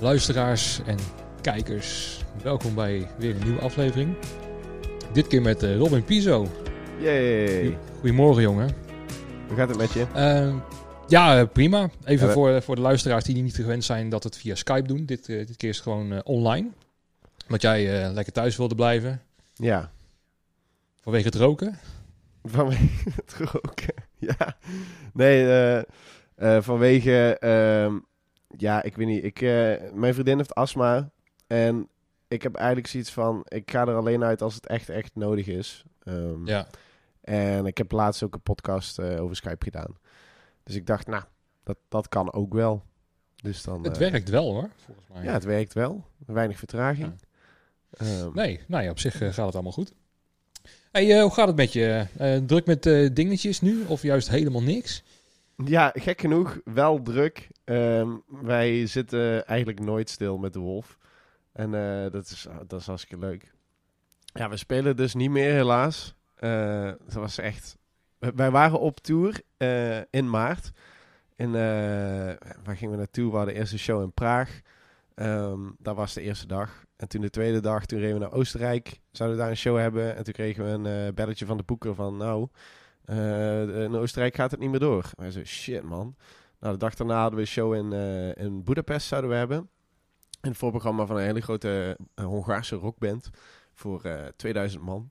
luisteraars en kijkers. Welkom bij weer een nieuwe aflevering. Dit keer met eh, Robin Piso. Yay. Goedemorgen, jongen. Hoe gaat het met je? Eh, ja, eh, prima. Even Ja, we- voor, voor de luisteraars die niet gewend zijn dat het via Skype doen. Dit, eh, dit keer is het gewoon eh, online. Omdat jij eh, lekker thuis wilde blijven. Ja. Vanwege het roken. Vanwege het roken. Ja. Nee, eh, eh, vanwege... ja, ik weet niet. Ik, eh, mijn vriendin heeft astma. En ik heb eigenlijk zoiets van... Ik ga er alleen uit als het echt, echt nodig is. Ehm, Ja. En ik heb laatst ook een podcast eh, over Skype gedaan. Dus ik dacht, nou, dat, dat kan ook wel. Dus dan... Het eh, werkt wel hoor, volgens mij. Ja, het werkt wel. Weinig vertraging. Ehm, Nee, nou ja, op zich gaat het allemaal goed. Hey, hoe gaat het met je? Druk met dingetjes nu? Of juist helemaal niks? Ja, gek genoeg, wel druk. Ehm, wij zitten eigenlijk nooit stil met de Wolf. En eh, dat, is, dat is hartstikke leuk. Ja, we spelen dus niet meer helaas. Eh, dat was echt... Wij waren op tour eh, in maart. Eh, waar gingen we naartoe? We hadden de eerste show in Praag. Ehm dat was de eerste dag. En toen de tweede dag, toen reden we naar Oostenrijk. Zouden we daar een show hebben. En toen kregen we een belletje van de boeker van... Nou, eh, in Oostenrijk gaat het niet meer door. Wij zo, shit man. Nou, de dag daarna hadden we een show in, eh in Budapest zouden we hebben. Een voorprogramma van een hele grote eh, Hongaarse rockband. Voor eh 2000 man.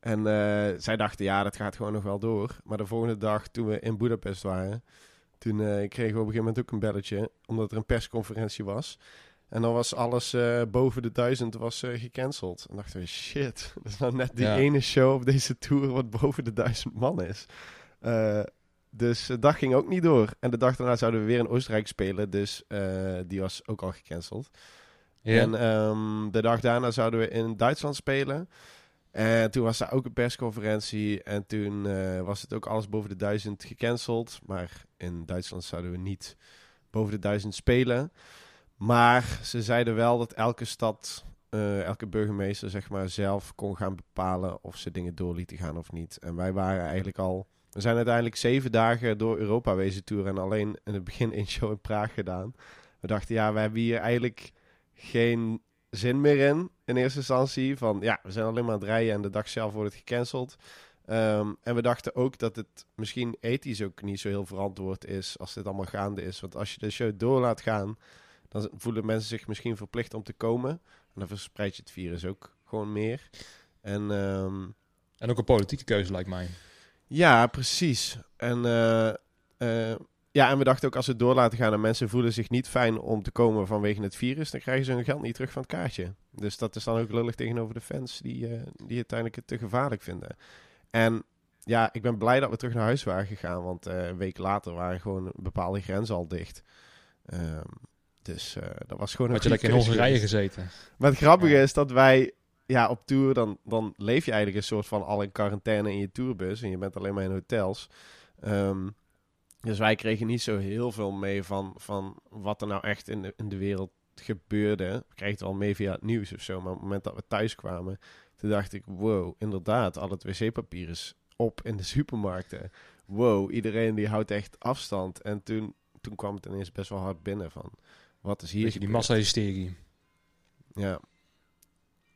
En eh, zij dachten, ja, dat gaat gewoon nog wel door. Maar de volgende dag, toen we in Budapest waren... Toen eh, kregen we op een gegeven moment ook een belletje. Omdat er een persconferentie was. En dan was alles eh, boven de duizend was, eh, gecanceld. En dachten we, shit. Dat is nou net die Ja. ene show op deze tour wat boven de duizend man is. Eh, dus eh, dat ging ook niet door. En de dag daarna zouden we weer in Oostenrijk spelen. Dus die was ook al gecanceld. Ja. En ehm, de dag daarna zouden we in Duitsland spelen. En toen was daar ook een persconferentie. En toen was het ook alles boven de duizend gecanceld. Maar in Duitsland zouden we niet boven de duizend spelen. Maar ze zeiden wel dat elke stad, eh, elke burgemeester zeg maar zelf kon gaan bepalen of ze dingen door lieten gaan of niet. En wij waren eigenlijk al... We zijn uiteindelijk zeven dagen door Europa wezen toeren en alleen in het begin één show in Praag gedaan. We dachten, ja, we hebben hier eigenlijk geen zin meer in, in eerste instantie. Van, ja, we zijn alleen maar aan het rijden en de dag zelf wordt het gecanceld. Ehm, en we dachten ook dat het misschien ethisch ook niet zo heel verantwoord is als dit allemaal gaande is. Want als je de show door laat gaan, dan voelen mensen zich misschien verplicht om te komen. En dan verspreid je het virus ook gewoon meer. En ehm, En ook een politieke keuze lijkt mij. ja, precies. En, eh, eh, ja, en we dachten ook als we het door laten gaan en mensen voelen zich niet fijn om te komen vanwege het virus, dan krijgen ze hun geld niet terug van het kaartje. Dus dat is dan ook lullig tegenover de fans die, eh, die het uiteindelijk het te gevaarlijk vinden. En ja, ik ben blij dat we terug naar huis waren gegaan, want een week later waren gewoon bepaalde grenzen al dicht. Ehm, dus eh, dat was gewoon een Had je lekker in Hongarije gezeten? Maar het grappige Ja. is dat wij ja, op tour, dan, dan leef je eigenlijk een soort van al in quarantaine in je tourbus. En je bent alleen maar in hotels. Ehm, dus wij kregen niet zo heel veel mee van, van wat er nou echt in de, in de wereld gebeurde. We kregen het wel mee via het nieuws of zo. Maar op het moment dat we thuis kwamen, toen dacht ik, wow, inderdaad, al het wc-papier is op in de supermarkten. Wow, iedereen die houdt echt afstand. En toen, toen kwam het ineens best wel hard binnen van, wat is hier Beetje die massa-hysterie. Ja.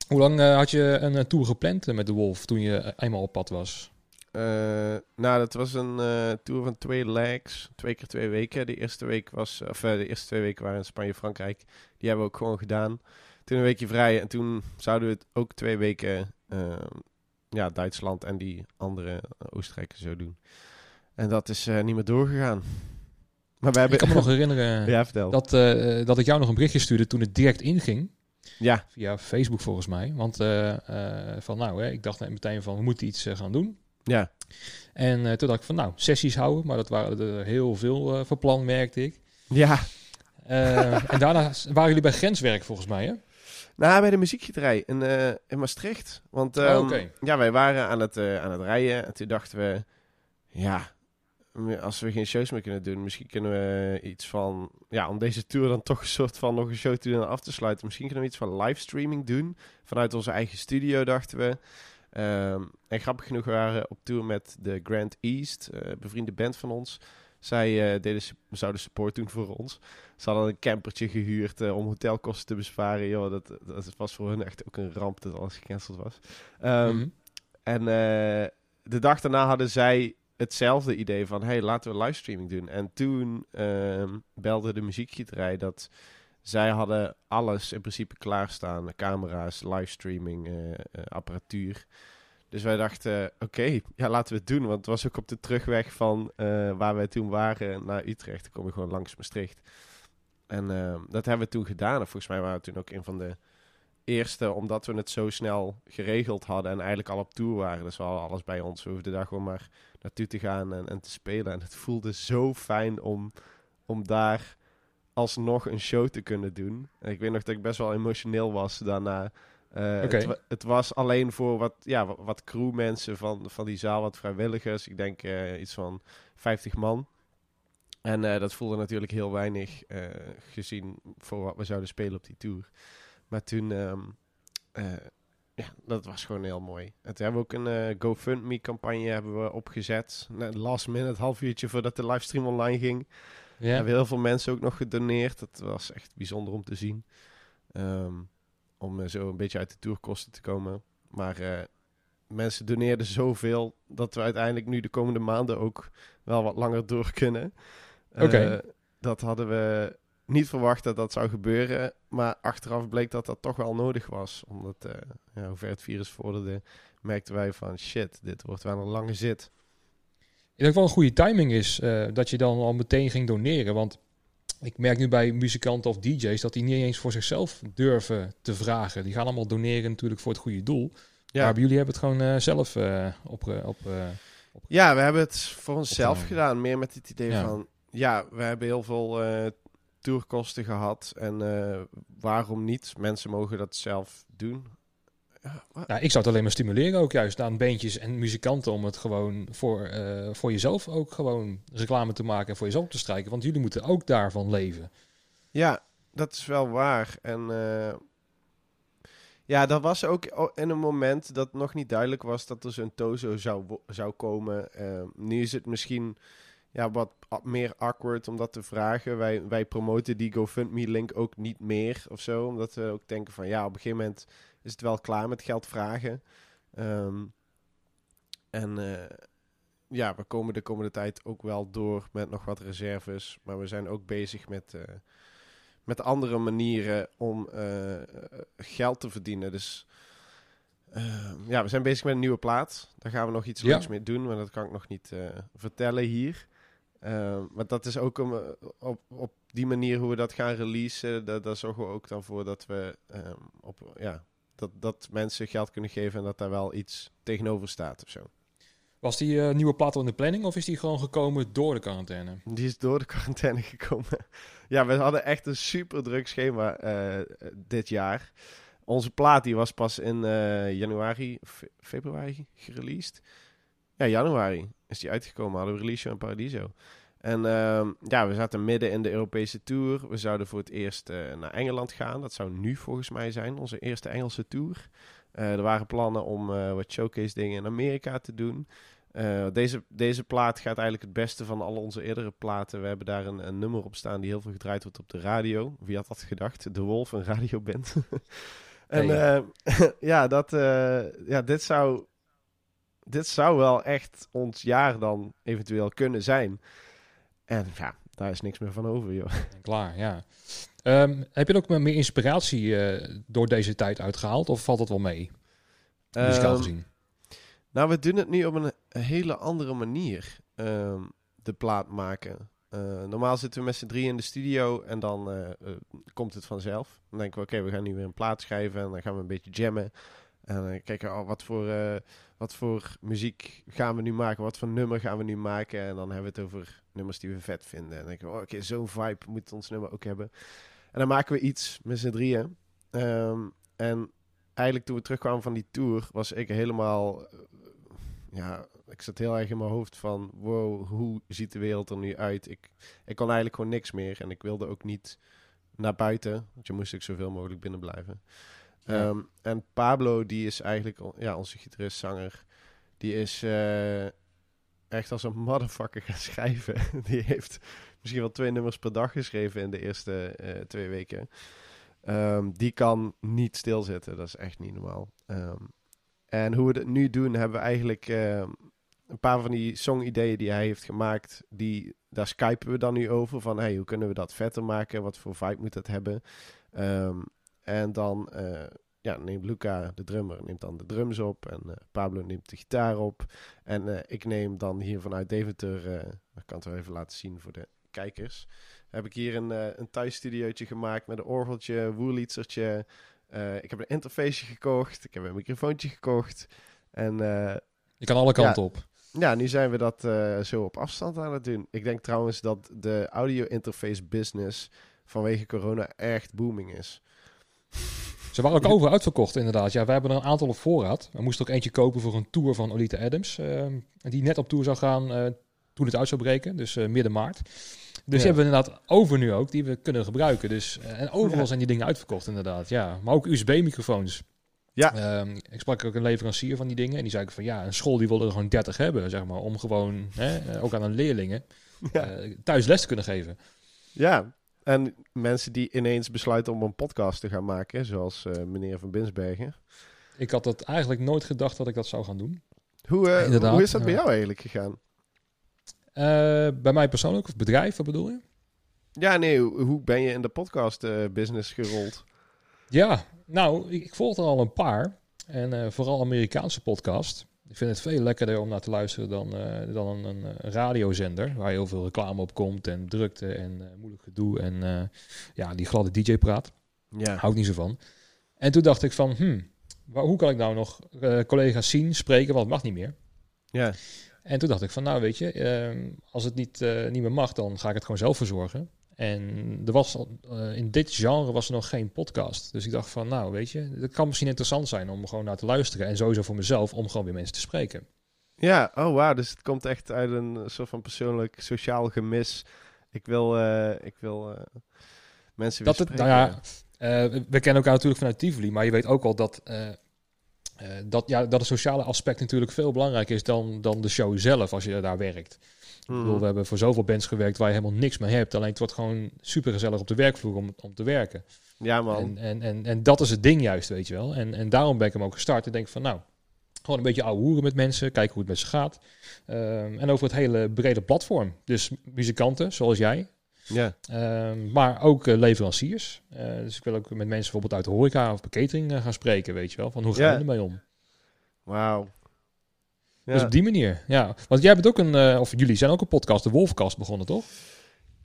Hoe lang eh, had je een eh, tour gepland eh, met de Wolf toen je eenmaal op pad was? Nou, dat was een tour van twee legs. Twee keer twee weken. De eerste week was... Of de eerste twee weken waren in Spanje Frankrijk. Die hebben we ook gewoon gedaan. Toen een weekje vrij. En toen zouden we het ook twee weken... eh, ja, Duitsland en die andere Oostenrijk en zo doen. En dat is niet meer doorgegaan. Maar we hebben... Ik kan me nog herinneren ja, vertel. dat, eh, dat ik jou nog een berichtje stuurde toen het direct inging. Ja, Via Facebook volgens mij. Want eh, eh, van nou, hè, ik dacht net meteen van we moeten iets gaan doen. ja. En toen dacht ik van nou, sessies houden. Maar dat waren er heel veel voor plan, merkte ik. Ja. En daarna waren jullie bij grenswerk volgens mij, hè? Nou, bij de muziekgieterij in, in Maastricht. Want Oh, oké. ja, wij waren aan het, aan het rijden. En toen dachten we, ja, als we geen shows meer kunnen doen, misschien kunnen we iets van, ja, om deze tour dan toch een soort van nog een show te doen en af te sluiten. Misschien kunnen we iets van livestreaming doen. Vanuit onze eigen studio, dachten we. Ehm, en grappig genoeg we waren op tour met de Grand East, eh bevriende band van ons. Zij eh, deden, zouden support doen voor ons. Ze hadden een campertje gehuurd eh, om hotelkosten te besparen. Joh, dat, dat was voor hun echt ook een ramp dat alles gecanceld was. Ehm, Mhm. En de dag daarna hadden zij hetzelfde idee van... hey, laten we livestreaming doen. En toen ehm, belde de muziekgieterij dat zij hadden alles in principe klaarstaan. Camera's, livestreaming, eh, apparatuur. Dus wij dachten, oké, ja, laten we het doen. Want het was ook op de terugweg van eh, waar wij toen waren naar Utrecht. Dan kom je gewoon langs Maastricht. En ehm, dat hebben we toen gedaan. En volgens mij waren we toen ook een van de eerste, omdat we het zo snel geregeld hadden en eigenlijk al op tour waren. Dus hadden alles bij ons. We hoefden daar gewoon maar naartoe te gaan en, en te spelen. En het voelde zo fijn om, om daar alsnog een show te kunnen doen. En ik weet nog dat ik best wel emotioneel was daarna. Oké. het, wa- het was alleen voor wat, ja, wat, wat crewmensen van, van die zaal, wat vrijwilligers. Ik denk eh, iets van 50 man. En eh, dat voelde natuurlijk heel weinig gezien voor wat we zouden spelen op die tour. Maar toen, ehm, eh, ja, dat was gewoon heel mooi. En toen hebben we ook een eh, GoFundMe-campagne hebben we opgezet. Nou, last minute, half uurtje voordat de livestream online ging. Ja. Hebben heel veel mensen ook nog gedoneerd. Dat was echt bijzonder om te zien. Ehm, om eh, zo een beetje uit de tourkosten te komen. Maar eh, mensen doneerden zoveel dat we uiteindelijk nu de komende maanden ook wel wat langer door kunnen. Oké. Dat hadden we niet verwacht dat dat zou gebeuren. Maar achteraf bleek dat dat toch wel nodig was. Omdat, eh ja, hoe ver het virus vorderde, merkten wij van shit, dit wordt wel een lange zit. Ik denk wel een goede timing is eh, dat je dan al meteen ging doneren. Want ik merk nu bij muzikanten of DJ's dat die niet eens voor zichzelf durven te vragen. Die gaan allemaal doneren natuurlijk voor het goede doel. Ja. Maar bij jullie hebben het gewoon eh, zelf op, op eh, Ja, we hebben het voor onszelf gedaan. Meer met het idee Ja. van... Ja, we hebben heel veel tourkosten gehad. En eh, waarom niet? Mensen mogen dat zelf doen. Ja, Nou, ik zou het alleen maar stimuleren ook juist aan bandjes en muzikanten om het gewoon voor, eh, voor jezelf ook gewoon reclame te maken en voor jezelf te strijken. Want jullie moeten ook daarvan leven. ja, dat is wel waar. En eh, ja, dat was ook in een moment dat nog niet duidelijk was dat er zo'n Tozo zou, zou komen. Nu is het misschien ja, wat meer awkward om dat te vragen. Wij, wij promoten die GoFundMe-link ook niet meer of zo. Omdat we ook denken van ja, op een gegeven moment is het wel klaar met geld vragen. Ehm, en eh, ja, we komen de komende tijd ook wel door met nog wat reserves. Maar we zijn ook bezig met, eh, met andere manieren om eh, geld te verdienen. Dus ehm, ja, we zijn bezig met een nieuwe plaat. Daar gaan we nog iets Ja. leuks mee doen, maar dat kan ik nog niet vertellen hier. Maar dat is ook om, eh, op, op die manier hoe we dat gaan releasen. Daar, daar zorgen we ook dan voor dat we ehm, op, ja, dat, dat mensen geld kunnen geven en dat daar wel iets tegenover staat of zo. Was die eh, nieuwe plaat al in de planning of is die gewoon gekomen door de quarantaine? Die is door de quarantaine gekomen. ja, we hadden echt een super druk schema eh, dit jaar. Onze plaat die was pas in eh, januari, fe- februari gereleased. Ja, januari is die uitgekomen. Hadden we release show in Paradiso. En ehm, ja, we zaten midden in de Europese tour. We zouden voor het eerst eh, naar Engeland gaan. Dat zou nu volgens mij zijn, onze eerste Engelse tour. Eh, er waren plannen om eh, wat showcase dingen in Amerika te doen. Deze, deze plaat gaat eigenlijk het beste van al onze eerdere platen. We hebben daar een, een nummer op staan die heel veel gedraaid wordt op de radio. Wie had dat gedacht? De Wolf, een radioband. en Hey. ja, dat, ja, dit zou, dit zou wel echt ons jaar dan eventueel kunnen zijn. En ja, daar is niks meer van over, joh. Klaar, ja. Ehm, heb je ook meer inspiratie eh, door deze tijd uitgehaald of valt dat wel mee? Muzikaal Ehm, gezien. Nou, we doen het nu op een hele andere manier. ehm, de plaat maken. Eh, normaal zitten we met z'n drieën in de studio en dan eh, komt het vanzelf. Dan denken we, oké, we gaan nu weer een plaat schrijven en dan gaan we een beetje jammen. En dan kijken we, oh, wat, voor, wat voor muziek gaan we nu maken? Wat voor nummer gaan we nu maken? En dan hebben we het over nummers die we vet vinden. En dan denken we, oh, oké, zo'n vibe moet ons nummer ook hebben. En dan maken we iets met z'n drieën. Ehm, en eigenlijk toen we terugkwamen van die tour, was ik helemaal... eh, ja, ik zat heel erg in mijn hoofd van... Wow, hoe ziet de wereld er nu uit? Ik, ik kon eigenlijk gewoon niks meer. En ik wilde ook niet naar buiten. Want je moest ook zoveel mogelijk binnen blijven. Ehm, en Pablo, die is eigenlijk... Ja, onze gitarist, zanger... Die is... eh, echt als een motherfucker gaan schrijven. die heeft misschien wel twee nummers per dag geschreven in de eerste eh, twee weken. Ehm, die kan niet stilzitten. Dat is echt niet normaal. Ehm, en hoe we het nu doen, hebben we eigenlijk een paar van die song-ideeën die hij heeft gemaakt. Die, daar skypen we dan nu over. Van hey, hoe kunnen we dat vetter maken? Wat voor vibe moet dat hebben? En dan uh, ja, neemt Luca, de drummer, neemt dan de drums op. En uh, Pablo neemt de gitaar op. En uh, ik neem dan hier vanuit Deventer, ik kan het wel even laten zien voor de kijkers. Heb ik hier een, een thuisstudiootje gemaakt met een orgeltje, woerlietsertje. ik heb een interface gekocht. Ik heb een microfoontje gekocht. En, Je kan alle kanten ja, op. Ja, nu zijn we dat zo op afstand aan het doen. Ik denk trouwens dat de audio interface business vanwege corona echt booming is. Ze waren ook over uitverkocht, inderdaad. Ja, we hebben er een aantal op voorraad. We moesten ook eentje kopen voor een tour van Olita Adams. Uh, die net op tour zou gaan uh, toen het uit zou breken, dus uh, midden maart. Dus die hebben we inderdaad over nu ook, die we kunnen gebruiken. Dus, en overal ja. zijn die dingen uitverkocht, inderdaad. Ja, maar ook USB-microfoons. Ja. Ehm, ik sprak ook een leverancier van die dingen en die zei van ja, een school die wilde er gewoon 30 hebben, zeg maar, om gewoon hè, ook aan een leerlingen ja. thuis les te kunnen geven. Ja, en mensen die ineens besluiten om een podcast te gaan maken, zoals uh, meneer Van Binsbergen. Ik had dat eigenlijk nooit gedacht dat ik dat zou gaan doen. Hoe, uh, hoe is dat bij jou eigenlijk gegaan? Uh, bij mij persoonlijk of bedrijf, wat bedoel je? Ja, nee, hoe ben je in de podcast business gerold? Ja, nou, ik, ik volg er al een paar. En vooral Amerikaanse podcast. Ik vind het veel lekkerder om naar te luisteren dan, uh, dan een, een, radiozender. Waar heel veel reclame op komt en drukte en uh, moeilijk gedoe. En uh, ja, die gladde DJ-praat. Ja. Hou ik niet zo van. En toen dacht ik van, hmm, waar, hoe kan ik nou nog collega's zien, spreken, want het mag niet meer. Ja. En toen dacht ik van, nou weet je, ehm, als het niet, niet meer mag, dan ga ik het gewoon zelf verzorgen. En er was uh, in dit genre was er nog geen podcast. Dus ik dacht van, nou weet je, het kan misschien interessant zijn om gewoon naar te luisteren. En sowieso voor mezelf om gewoon weer mensen te spreken. Ja, oh wow. Dus het komt echt uit een soort van persoonlijk sociaal gemis. Ik wil, uh, ik wil uh, mensen weer dat het, Nou ja, we kennen elkaar natuurlijk vanuit Tivoli. Maar je weet ook al dat, dat, ja, dat het sociale aspect natuurlijk veel belangrijker is dan, dan de show zelf als je daar werkt. Mm. Bedoel, we hebben voor zoveel bands gewerkt waar je helemaal niks mee hebt. Alleen het wordt gewoon super gezellig op de werkvloer om, om te werken. Ja, man. En, en, en, en dat is het ding juist, weet je wel. En, en daarom ben ik hem ook gestart. Ik denk van, nou, gewoon een beetje ouwe hoeren met mensen. Kijken hoe het met ze gaat. Um, en over het hele brede platform. Dus muzikanten, zoals jij. Ja. Um, maar ook uh, leveranciers. Uh, dus ik wil ook met mensen bijvoorbeeld uit de horeca of de catering uh, gaan spreken, weet je wel. Van hoe gaan we ermee om? Wauw. Ja. Dus op die manier, ja. Want jij bent ook een, uh, of jullie zijn ook een podcast, de Wolfcast begonnen, toch?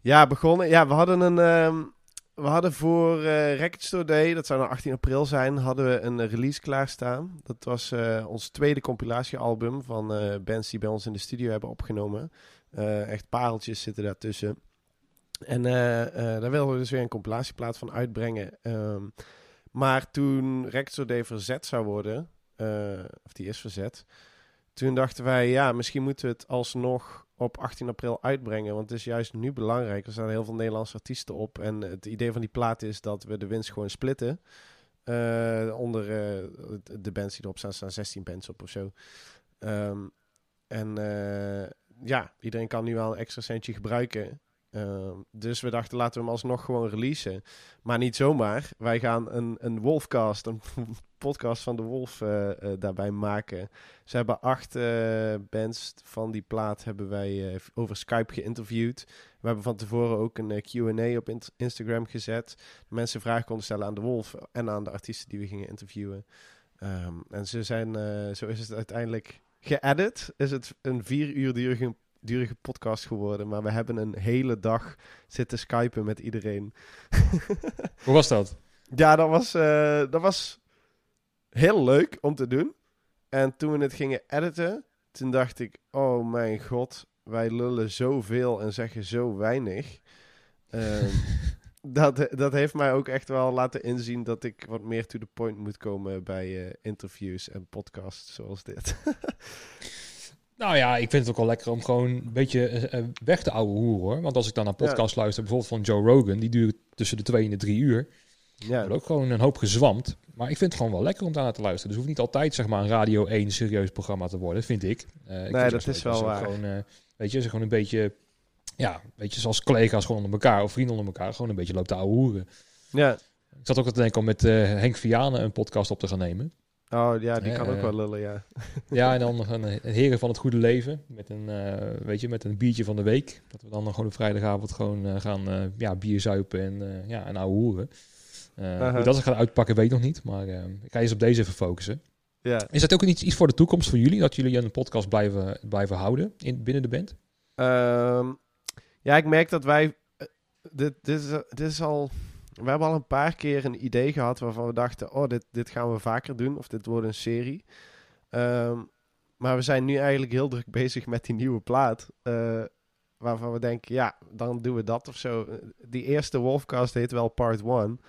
Ja, begonnen. Ja, we hadden een, um, we hadden voor uh, Record Store Day, dat zou nou 18 april zijn, hadden we een release klaarstaan. Dat was ons tweede compilatiealbum van bands die bij ons in de studio hebben opgenomen. echt pareltjes zitten daartussen. En daar wilden we dus weer een compilatieplaat van uitbrengen. Um, maar toen Record Store Day verzet zou worden, of die is verzet, toen dachten wij, ja, misschien moeten we het alsnog op 18 april uitbrengen. Want het is juist nu belangrijk. Er staan heel veel Nederlandse artiesten op. En het idee van die plaat is dat we de winst gewoon splitten. Uh, onder uh, de bands die erop staan, staan 16 bands op of zo. Um, en uh, ja, iedereen kan nu wel een extra centje gebruiken. Uh, dus we dachten, laten we hem alsnog gewoon releasen. Maar niet zomaar. Wij gaan een, een Wolfcast, een podcast van de Wolf, uh, uh, daarbij maken. Ze hebben acht bands van die plaat hebben wij over Skype geïnterviewd. We hebben van tevoren ook een Q&A op in Instagram gezet. Mensen vragen konden stellen aan de Wolf en aan de artiesten die we gingen interviewen. Um, en ze zijn, zo is het uiteindelijk geëdit. Is het een vier uur durige durige podcast geworden. Maar we hebben een hele dag zitten skypen met iedereen. Hoe was dat? Ja, dat was, uh, dat was heel leuk om te doen. En toen we het gingen editen, toen dacht ik... Oh mijn god, wij lullen zoveel en zeggen zo weinig. Uh, dat, dat heeft mij ook echt wel laten inzien dat ik wat meer to the point moet komen bij uh, interviews en podcasts zoals dit. Nou ja, ik vind het ook wel lekker om gewoon een beetje uh, weg te ouwe hoeren hoor. Want als ik dan naar podcast ja. luister, bijvoorbeeld van Joe Rogan, die duurt tussen de twee en de drie uur. Ja. Wordt ook gewoon een hoop gezwamd. Maar ik vind het gewoon wel lekker om daar naar te luisteren. Dus het hoeft niet altijd zeg maar, een Radio 1 serieus programma te worden, vind ik. Eh, ik Nee, vind dat is wel waar. Gewoon, eh, weet je, ze gewoon een beetje... Ja, weet je, zoals collega's gewoon onder elkaar of vrienden onder elkaar gewoon een beetje loopt te ouwe hoeren. ja. Ik zat ook te denken om met eh, Henk Vianen een podcast op te gaan nemen. Oh ja, die Ja, kan ook eh, wel lullen, ja. Ja, en dan nog een, een heren van het goede leven. Met een, eh, weet je, met een biertje van de week. Dat we dan gewoon op vrijdagavond gewoon eh, gaan eh, ja, bier zuipen en, eh, ja, en ouwe hoeren. Eh. Hoe dat ze gaan uitpakken, weet ik nog niet. Maar eh, ik ga eens op deze even focussen. Ja. Is dat ook iets, iets voor de toekomst voor jullie? Dat jullie een podcast blijven, blijven houden in, binnen de band? Ehm, ja, ik merk dat wij. eh, Dit, dit, is, dit is al. We hebben al een paar keer een idee gehad waarvan we dachten: oh, dit, dit gaan we vaker doen. Of dit wordt een serie. Ehm, maar we zijn nu eigenlijk heel druk bezig met die nieuwe plaat. eh, waarvan we denken: ja, dan doen we dat of zo. Die eerste Wolfcast heet wel Part 1.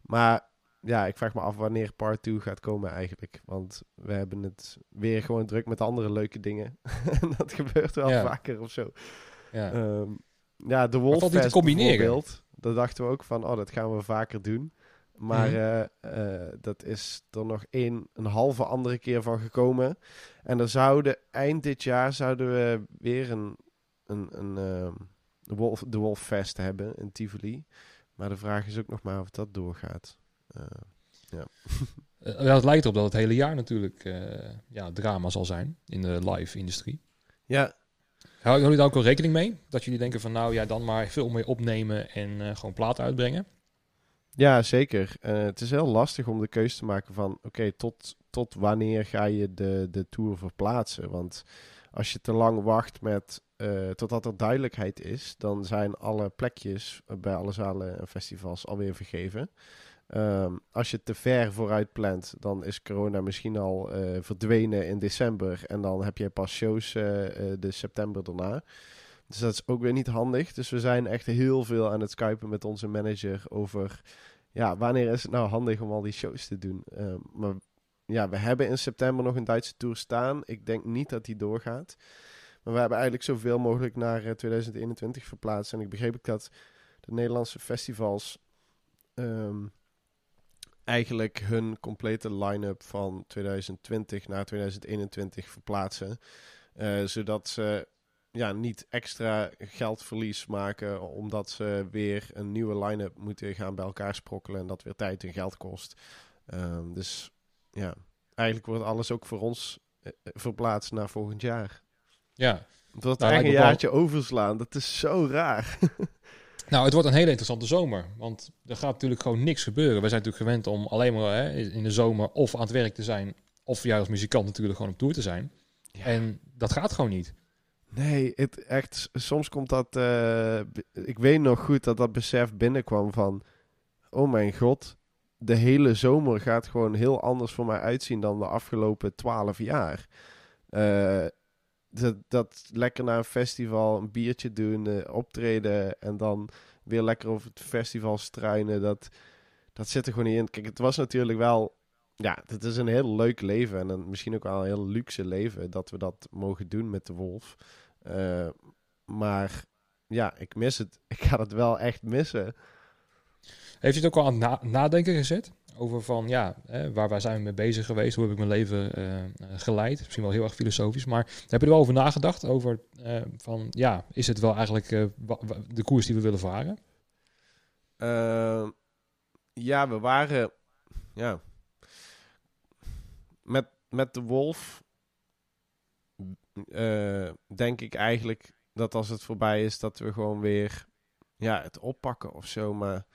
Maar ja, ik vraag me af wanneer Part 2 gaat komen eigenlijk. Want we hebben het weer gewoon druk met andere leuke dingen. en dat gebeurt wel Ja. vaker of zo. Ja. Ehm, ja, de bijvoorbeeld. Dat dachten we ook van, oh, dat gaan we vaker doen. Maar Mhm. eh, eh, dat is er nog één, een halve andere keer van gekomen. En er zouden eind dit jaar zouden we weer een, een, een ehm, de, Wolf, de Wolffest hebben in Tivoli. Maar de vraag is ook nog maar of dat doorgaat. Eh, Eh, ja, het lijkt erop dat het hele jaar natuurlijk ja, drama zal zijn in de live-industrie. ja, Houden jullie daar ook wel rekening mee? Dat jullie denken van nou ja, dan maar veel meer opnemen en eh, gewoon platen uitbrengen? Ja, zeker. Eh, het is heel lastig om de keuze te maken van... oké, tot, tot wanneer ga je de, de tour verplaatsen? Want als je te lang wacht met... eh, totdat er duidelijkheid is... dan zijn alle plekjes bij alle zalen en festivals alweer vergeven. Ehm, als je te ver vooruit plant... dan is corona misschien al eh, verdwenen in december... en dan heb je pas shows eh, eh, de september daarna... Dus dat is ook weer niet handig. Dus we zijn echt heel veel aan het skypen met onze manager over... Ja, wanneer is het nou handig om al die shows te doen? Eh, maar ja, we hebben in september nog een Duitse tour staan. Ik denk niet dat die doorgaat. Maar we hebben eigenlijk zoveel mogelijk naar eh, 2021 verplaatst. En ik begreep ook dat de Nederlandse festivals... ehm, eigenlijk hun complete line-up van 2020 naar 2021 verplaatsen. Eh, zodat ze ja, niet extra geldverlies maken omdat ze weer een nieuwe line-up moeten gaan bij elkaar sprokkelen en dat weer tijd en geld kost. Ehm, dus ja, eigenlijk wordt alles ook voor ons eh, eh, verplaatst naar volgend jaar. Ja. Wordt Nou, een wel- jaartje overslaan. Dat is zo raar. Nou, het wordt een hele interessante zomer. Want er gaat natuurlijk gewoon niks gebeuren. We zijn natuurlijk gewend om alleen maar hè, in de zomer of aan het werk te zijn. Of jij als muzikant natuurlijk gewoon op tour te zijn. En dat gaat gewoon niet. Nee, het echt, soms komt dat. eh, ik weet nog goed dat dat besef binnenkwam van. Oh mijn god, de hele zomer gaat gewoon heel anders voor mij uitzien dan de afgelopen twaalf jaar. Eh, dat, dat lekker naar een festival, een biertje doen, eh, optreden en dan weer lekker over het festival struinen. Dat, dat zit er gewoon niet in. Kijk, het was natuurlijk wel. Ja, het is een heel leuk leven en misschien ook wel een heel luxe leven dat we dat mogen doen met de Wolf. Eh, maar ja, ik mis het. Ik ga het wel echt missen. Heeft je het ook al aan nadenken gezet? Over van, ja, hè, waar, waar zijn we mee bezig geweest? Hoe heb ik mijn leven eh, geleid? Misschien wel heel erg filosofisch. Maar heb je er wel over nagedacht? Over eh, van, ja, is het wel eigenlijk eh, de koers die we willen varen? Eh, ja, we waren. Ja. Met, met de Wolf. denk ik eigenlijk dat als het voorbij is, dat we gewoon weer. Ja, het oppakken of zo. Maar.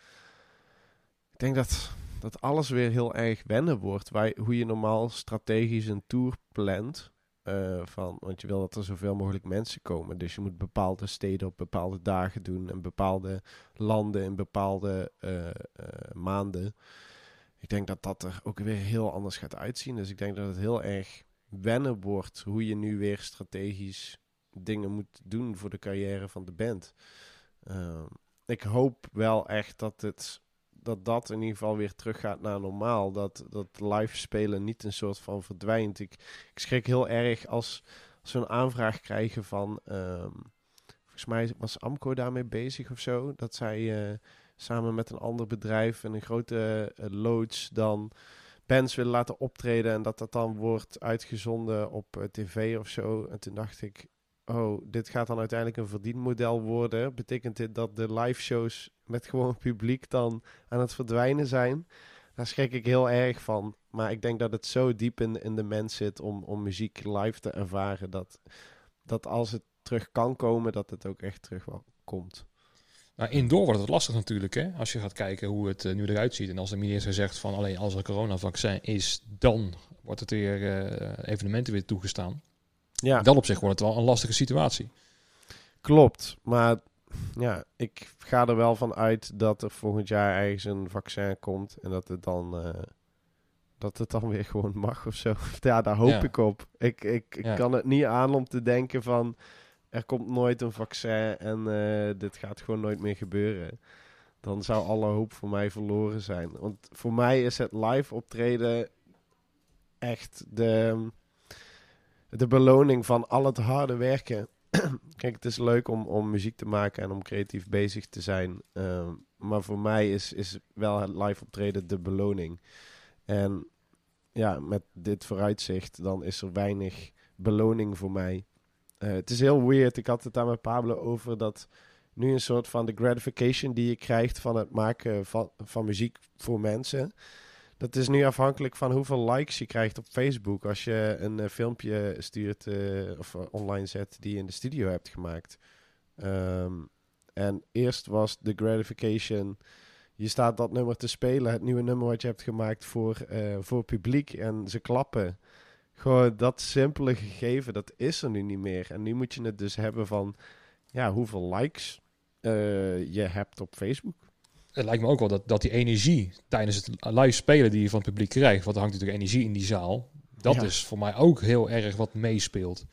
Ik denk dat, dat alles weer heel erg wennen wordt. Wij, hoe je normaal strategisch een tour plant. eh, van, want je wil dat er zoveel mogelijk mensen komen. Dus je moet bepaalde steden op bepaalde dagen doen. En bepaalde landen in bepaalde eh, eh, maanden. Ik denk dat dat er ook weer heel anders gaat uitzien. Dus ik denk dat het heel erg wennen wordt hoe je nu weer strategisch dingen moet doen voor de carrière van de band. Ehm, ik hoop wel echt dat het dat dat in ieder geval weer teruggaat naar normaal. Dat, dat live spelen niet een soort van verdwijnt. Ik, ik schrik heel erg als, als een aanvraag krijgen van... ehm, volgens mij was Amco daarmee bezig of zo. Dat zij eh, samen met een ander bedrijf en een grote uh, loods dan bands willen laten optreden en dat dat dan wordt uitgezonden op uh, tv of zo. En toen dacht ik, oh, dit gaat dan uiteindelijk een verdienmodel worden. Betekent dit dat de live shows met gewoon publiek dan aan het verdwijnen zijn? Daar schrik ik heel erg van. Maar ik denk dat het zo diep in, in de mens zit om, om muziek live te ervaren. Dat, dat als het terug kan komen, dat het ook echt terug wel komt. Nou, indoor wordt het lastig natuurlijk, hè? Als je gaat kijken hoe het uh, nu eruit ziet. En als de minister zegt van alleen als er coronavaccin is, dan wordt het weer uh, evenementen weer toegestaan. Ja. Dan op zich wordt het wel een lastige situatie. Klopt, maar ja, ik ga er wel van uit dat er volgend jaar ergens een vaccin komt en dat het dan, uh, dat het dan weer gewoon mag of zo. ja, daar hoop ik op. Ik, ik, ik kan het niet aan om te denken van er komt nooit een vaccin en uh, dit gaat gewoon nooit meer gebeuren. Dan zou alle hoop voor mij verloren zijn. Want voor mij is het live optreden echt de, de beloning van al het harde werken. Kijk, het is leuk om, om muziek te maken en om creatief bezig te zijn. Uh, maar voor mij is, is wel het live optreden de beloning. En ja, met dit vooruitzicht, dan is er weinig beloning voor mij. Uh, het is heel weird. Ik had het daar met Pablo over dat nu een soort van de gratification die je krijgt van het maken van, van muziek voor mensen. Dat is nu afhankelijk van hoeveel likes je krijgt op Facebook als je een uh, filmpje stuurt uh, of online zet die je in de studio hebt gemaakt. Um, en eerst was de gratification, je staat dat nummer te spelen, het nieuwe nummer wat je hebt gemaakt voor, voor publiek en ze klappen. Gewoon dat simpele gegeven, dat is er nu niet meer. En nu moet je het dus hebben van ja, hoeveel likes je hebt op Facebook het lijkt me ook wel dat, dat die energie tijdens het live spelen die je van het publiek krijgt, want er hangt natuurlijk energie in die zaal, dat is voor mij ook heel erg wat meespeelt.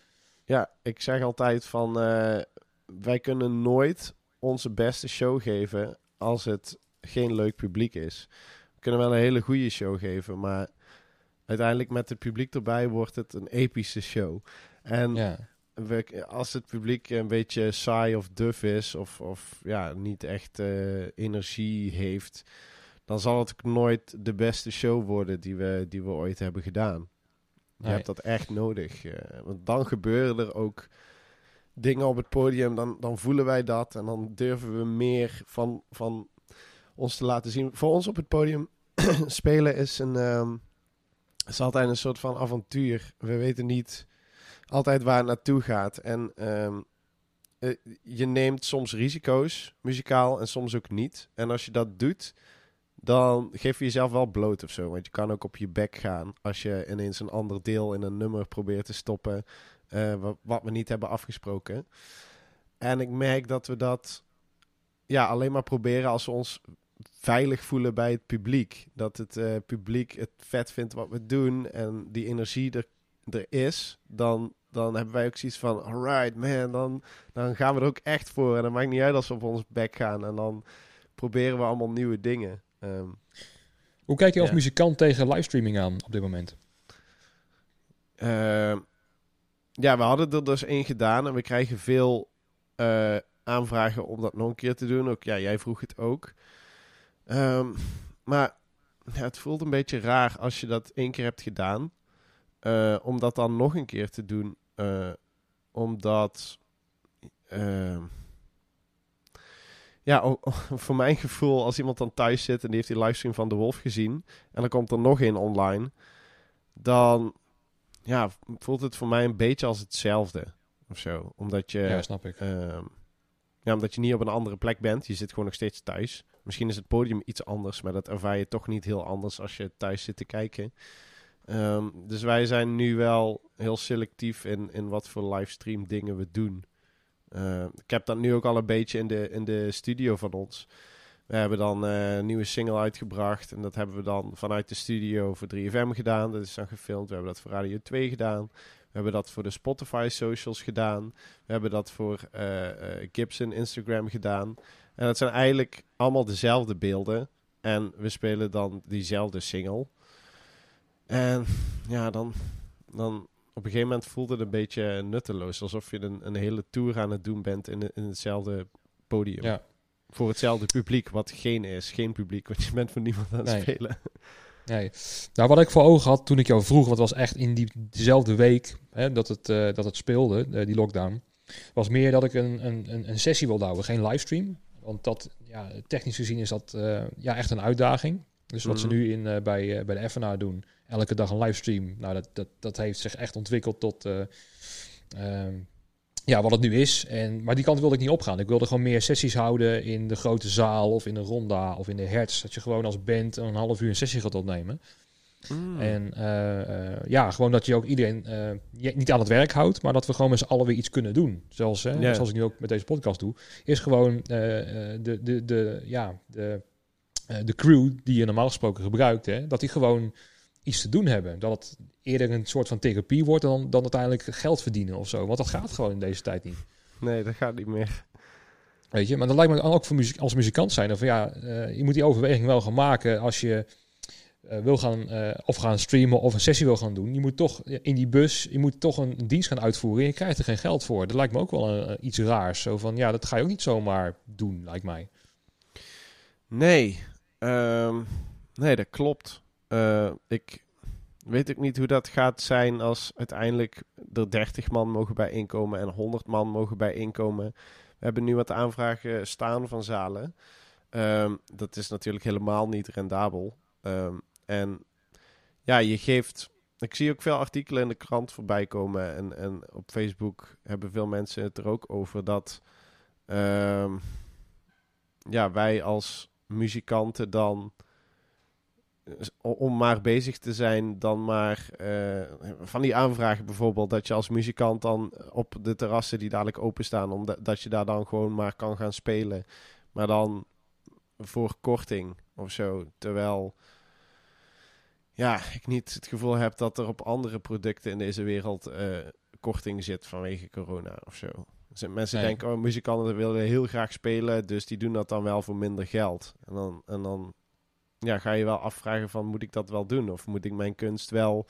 Ja, ik zeg altijd van uh, wij kunnen nooit onze beste show geven als het geen leuk publiek is. We kunnen wel een hele goede show geven, maar uiteindelijk met het publiek erbij wordt het een epische show. En ja als het publiek een beetje saai of duf is, of, of ja, niet echt uh, energie heeft, dan zal het nooit de beste show worden die we, die we ooit hebben gedaan. Je hebt dat echt nodig. Uh, want dan gebeuren er ook dingen op het podium, dan, dan voelen wij dat en dan durven we meer van, van ons te laten zien. Voor ons op het podium spelen is, een, um, is altijd een soort van avontuur. We weten niet altijd waar het naartoe gaat. En ehm, eh, je neemt soms risico's, muzikaal, en soms ook niet. En als je dat doet, dan geef je jezelf wel bloot of zo. Want je kan ook op je bek gaan als je ineens een ander deel in een nummer probeert te stoppen. Uh, wat we niet hebben afgesproken. En ik merk dat we dat ja, alleen maar proberen als we ons veilig voelen bij het publiek. Dat het uh, publiek het vet vindt wat we doen en die energie er, er is. Dan dan hebben wij ook zoiets van, alright man, dan, dan gaan we er ook echt voor. En dan maakt niet uit als we op ons bek gaan. En dan proberen we allemaal nieuwe dingen. Ehm, Hoe kijk je als muzikant tegen livestreaming aan op dit moment? Ehm, ja, we hadden er dus één gedaan en we krijgen veel uh, aanvragen om dat nog een keer te doen. Ook ja, jij vroeg het ook. Ehm, maar ja, het voelt een beetje raar als je dat één keer hebt gedaan. Uh, om dat dan nog een keer te doen. Uh, omdat. Uh, ja, voor mijn gevoel, als iemand dan thuis zit en die heeft die livestream van De Wolf gezien. En dan komt er nog een online. Dan ja, voelt het voor mij een beetje als hetzelfde. Of zo. Omdat je. Ja, snap ik. Uh, ja, omdat je niet op een andere plek bent. Je zit gewoon nog steeds thuis. Misschien is het podium iets anders, maar dat ervaar je toch niet heel anders als je thuis zit te kijken. Um, dus wij zijn nu wel heel selectief in, in wat voor livestream dingen we doen. Uh, ik heb dat nu ook al een beetje in de, in de studio van ons. We hebben dan uh, een nieuwe single uitgebracht. En dat hebben we dan vanuit de studio voor 3FM gedaan. Dat is dan gefilmd. We hebben dat voor Radio 2 gedaan. We hebben dat voor de Spotify socials gedaan. We hebben dat voor uh, Gibson Instagram gedaan. En dat zijn eigenlijk allemaal dezelfde beelden. En we spelen dan diezelfde single. En ja, dan, dan op een gegeven moment voelde het een beetje nutteloos. Alsof je een, een hele tour aan het doen bent in, in hetzelfde podium. Ja. voor hetzelfde publiek, wat geen is. Geen publiek, want je bent voor niemand aan het Nee. spelen. Nee. Nou, wat ik voor ogen had toen ik jou vroeg, het was echt in die, diezelfde week hè, dat, het, eh, dat het speelde, eh, die lockdown, was meer dat ik een, een, een, een sessie wilde houden, geen livestream. Want dat, ja, technisch gezien is dat eh, ja, echt een uitdaging. Dus wat ze Mhm. nu in, bij, bij de FNA doen, elke dag een livestream, nou, dat, dat, dat heeft zich echt ontwikkeld tot eh, ehm, ja, wat het nu is. En, maar die kant wilde ik niet opgaan. Ik wilde gewoon meer sessies houden in de grote zaal of in de ronda of in de hertz. Dat je gewoon als band een half uur een sessie gaat opnemen. Mm. En eh, eh, ja, gewoon dat je ook iedereen niet aan het werk houdt, maar dat we gewoon met z'n allen weer iets kunnen doen. Zoals, hè, zoals ik nu ook met deze podcast doe. Is gewoon de, de, de, ja, de, de crew die je normaal gesproken gebruikt, hè, dat die gewoon iets te doen hebben. Dat het eerder een soort van therapie wordt dan, dan uiteindelijk geld verdienen of zo. Want dat gaat gewoon in deze tijd niet. Nee, dat gaat niet meer. Weet je, maar dan lijkt me ook voor muziek, als muzikant zijn. Van ja, eh, je moet die overweging wel gaan maken als je eh, wil gaan eh, of gaan streamen of een sessie wil gaan doen. Je moet toch in die bus, je moet toch een dienst gaan uitvoeren. En je krijgt er geen geld voor. Dat lijkt me ook wel een- iets raars. Zo van ja, dat ga je ook niet zomaar doen, lijkt mij. Nee, ehm, nee, dat klopt. Eh, ik weet ook niet hoe dat gaat zijn als uiteindelijk er 30 man mogen bijeenkomen en 100 man mogen bijeenkomen. We hebben nu wat aanvragen staan van zalen. Ehm, dat is natuurlijk helemaal niet rendabel. Ehm, en ja, je geeft. Ik zie ook veel artikelen in de krant voorbij komen. En, en op Facebook hebben veel mensen het er ook over dat. ehm, ja, wij als muzikanten dan. Om maar bezig te zijn, dan maar. eh, van die aanvragen bijvoorbeeld. Dat je als muzikant dan op de terrassen die dadelijk openstaan. Omdat dat je daar dan gewoon maar kan gaan spelen. Maar dan voor korting of zo. Terwijl. Ja, ik niet het gevoel heb dat er op andere producten in deze wereld eh, korting zit vanwege corona of zo. Dus mensen Nee. denken, oh, muzikanten willen heel graag spelen, dus die doen dat dan wel voor minder geld. En dan, en dan ja, ga je wel afvragen van, moet ik dat wel doen? Of moet ik mijn kunst wel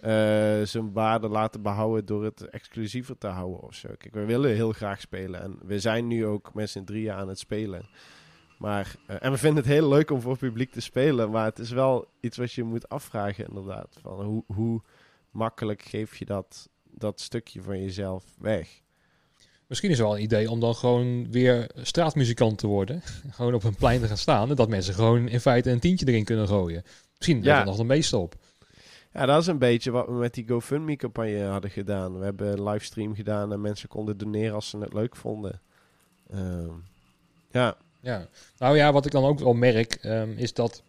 eh, zijn waarde laten behouden door het exclusiever te houden of zo? Kijk, we willen heel graag spelen en we zijn nu ook met z'n drieën aan het spelen. Maar, eh, en we vinden het heel leuk om voor publiek te spelen, maar het is wel iets wat je moet afvragen inderdaad. Van hoe, hoe makkelijk geef je dat, dat stukje van jezelf weg? Misschien is het wel een idee om dan gewoon weer straatmuzikant te worden. gewoon op een plein te gaan staan. En dat mensen gewoon in feite een tientje erin kunnen gooien. Misschien Ja. er nog de meeste op. Ja, dat is een beetje wat we met die GoFundMe-campagne hadden gedaan. We hebben een livestream gedaan en mensen konden doneren als ze het leuk vonden. Ehm, ja, Ja, nou ja, wat ik dan ook wel merk, ehm, is dat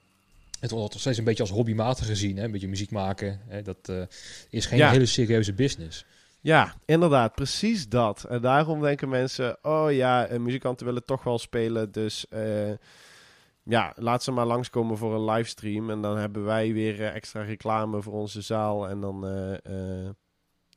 het wordt nog steeds een beetje als hobbymatig gezien. Hè? Een beetje muziek maken. Hè? Dat eh, is geen Ja. hele serieuze business. Ja, inderdaad, precies dat. En daarom denken mensen, oh ja, eh, muzikanten willen toch wel spelen, dus eh, ja, laat ze maar langskomen voor een livestream. En dan hebben wij weer eh, extra reclame voor onze zaal. En dan, eh, eh,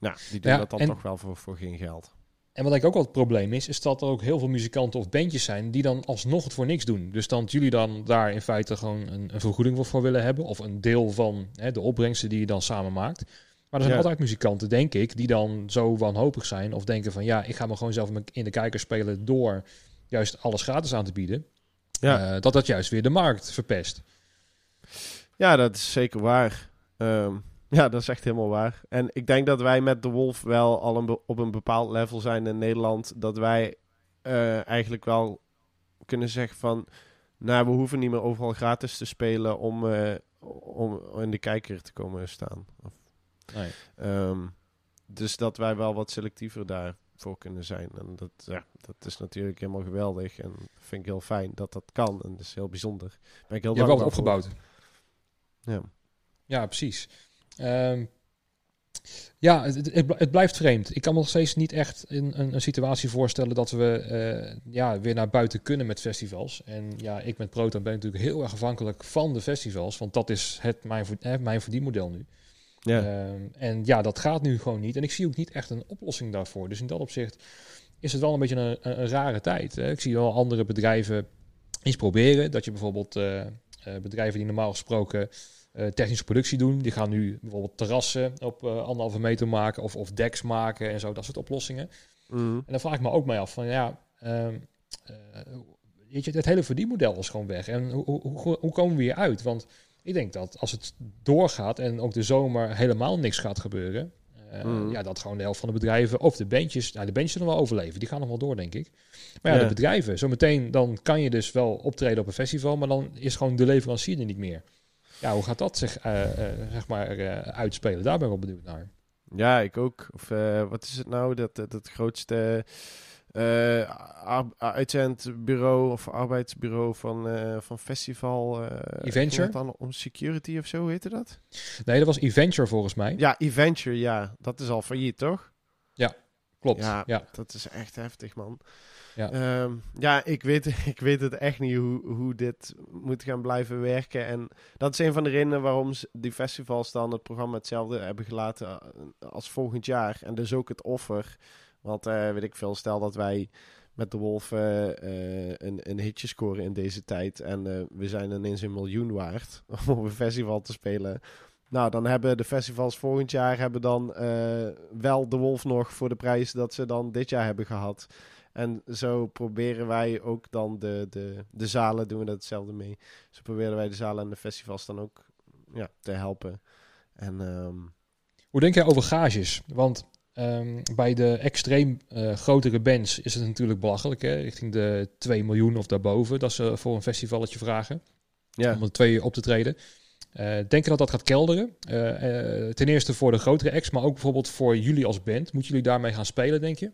nou, die doen Ja, dat dan en- toch wel voor, voor geen geld. En wat ik ook wel het probleem is, is dat er ook heel veel muzikanten of bandjes zijn die dan alsnog het voor niks doen. Dus dan dat jullie dan daar in feite gewoon een, een vergoeding voor, voor willen hebben. Of een deel van hè, de opbrengsten die je dan samen maakt. Maar er zijn Ja. altijd muzikanten, denk ik, die dan zo wanhopig zijn. Of denken van ja, ik ga me gewoon zelf in de kijker spelen door juist alles gratis aan te bieden. Ja. Eh, dat dat juist weer de markt verpest. Ja, dat is zeker waar. Ehm, ja, dat is echt helemaal waar. En ik denk dat wij met The Wolf wel al een op een bepaald level zijn in Nederland. Dat wij eh, eigenlijk wel kunnen zeggen van... Nou, we hoeven niet meer overal gratis te spelen om, eh, om in de kijker te komen staan. Of, Nee. ehm, dus dat wij wel wat selectiever daarvoor kunnen zijn. En dat, ja, dat is natuurlijk helemaal geweldig. En vind ik heel fijn dat dat kan. En dat is heel bijzonder. Ben ik heel Je hebt wel voor. opgebouwd. Ja. Ja, precies. Ehm, ja, het, het, blijft vreemd. Ik kan me nog steeds niet echt een, een, een situatie voorstellen dat we eh, ja, weer naar buiten kunnen met festivals. En ja, ik met Proton ben natuurlijk heel erg afhankelijk van de festivals, want dat is het, mijn, eh, mijn verdienmodel nu. Ja. Ehm, en ja, dat gaat nu gewoon niet. En ik zie ook niet echt een oplossing daarvoor. Dus in dat opzicht is het wel een beetje een, een, een rare tijd. Hè. Ik zie wel andere bedrijven iets proberen. Dat je bijvoorbeeld eh, eh, bedrijven die normaal gesproken eh, technische productie doen, die gaan nu bijvoorbeeld terrassen op anderhalve meter maken of, of decks maken en zo, dat soort oplossingen. Mhm. En dan vraag ik me ook mee af van ja, ehm, eh, weet je, het hele verdienmodel is gewoon weg. En hoe, hoe, hoe, hoe komen we hier uit? Want ik denk dat als het doorgaat en ook de zomer helemaal niks gaat gebeuren, eh, Mm. ja, dat gewoon de helft van de bedrijven of de bandjes, nou de bandjes zullen wel overleven, die gaan nog wel door, denk ik. Maar ja, Ja. de bedrijven, zometeen dan kan je dus wel optreden op een festival, maar dan is gewoon de leverancier er niet meer. Ja, hoe gaat dat zich eh, eh, zeg maar uitspelen? Daar ben ik wel benieuwd naar. Ja, ik ook. Of wat is het nou? Dat, dat het grootste ar- uitzendbureau of arbeidsbureau van, eh, van festival. eh, Eventure? dan om security of zo, heette dat? Nee, dat was Eventure volgens mij. Ja, Eventure, ja. Dat is al failliet, toch? Klopt. Ja. Ja. Dat is echt heftig, man. Ja. Ja, ja ik, weet, ik weet het echt niet hoe, hoe dit moet gaan blijven werken. En dat is een van de redenen waarom die festivals dan het programma hetzelfde hebben gelaten als volgend jaar. En dus ook het offer. Want eh, weet ik veel, stel dat wij met de Wolf eh, een, een hitje scoren in deze tijd. En eh, we zijn ineens een miljoen waard om een festival te spelen. Nou, dan hebben de festivals volgend jaar hebben dan wel de Wolf nog voor de prijs dat ze dan dit jaar hebben gehad. En zo proberen wij ook dan de, de, de zalen, doen we dat hetzelfde mee. Zo proberen wij de zalen en de festivals dan ook ja, te helpen. En ehm, Hoe denk jij over gages? Want ehm, bij de extreem eh, grotere bands is het natuurlijk belachelijk, hè? richting de 2 miljoen of daarboven, dat ze voor een festivalletje vragen ja, om er twee op te treden. Eh denk je dat dat gaat kelderen? Eh, ten eerste voor de grotere acts, maar ook bijvoorbeeld voor jullie als band. Moeten jullie daarmee gaan spelen, denk je?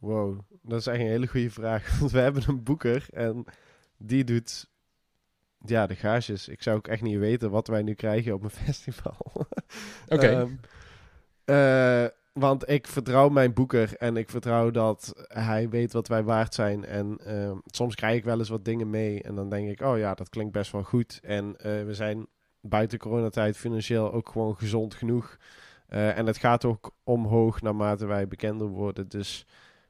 wow, dat is echt een hele goede vraag. Want we hebben een boeker en die doet ja, de gages. Ik zou ook echt niet weten wat wij nu krijgen op een festival. Oké. Ehm, eh, want ik vertrouw mijn boeker en ik vertrouw dat hij weet wat wij waard zijn. En ehm, soms krijg ik wel eens wat dingen mee en dan denk ik, oh ja, dat klinkt best wel goed. En eh, we zijn buiten coronatijd financieel ook gewoon gezond genoeg. Eh, en het gaat ook omhoog naarmate wij bekender worden. Dus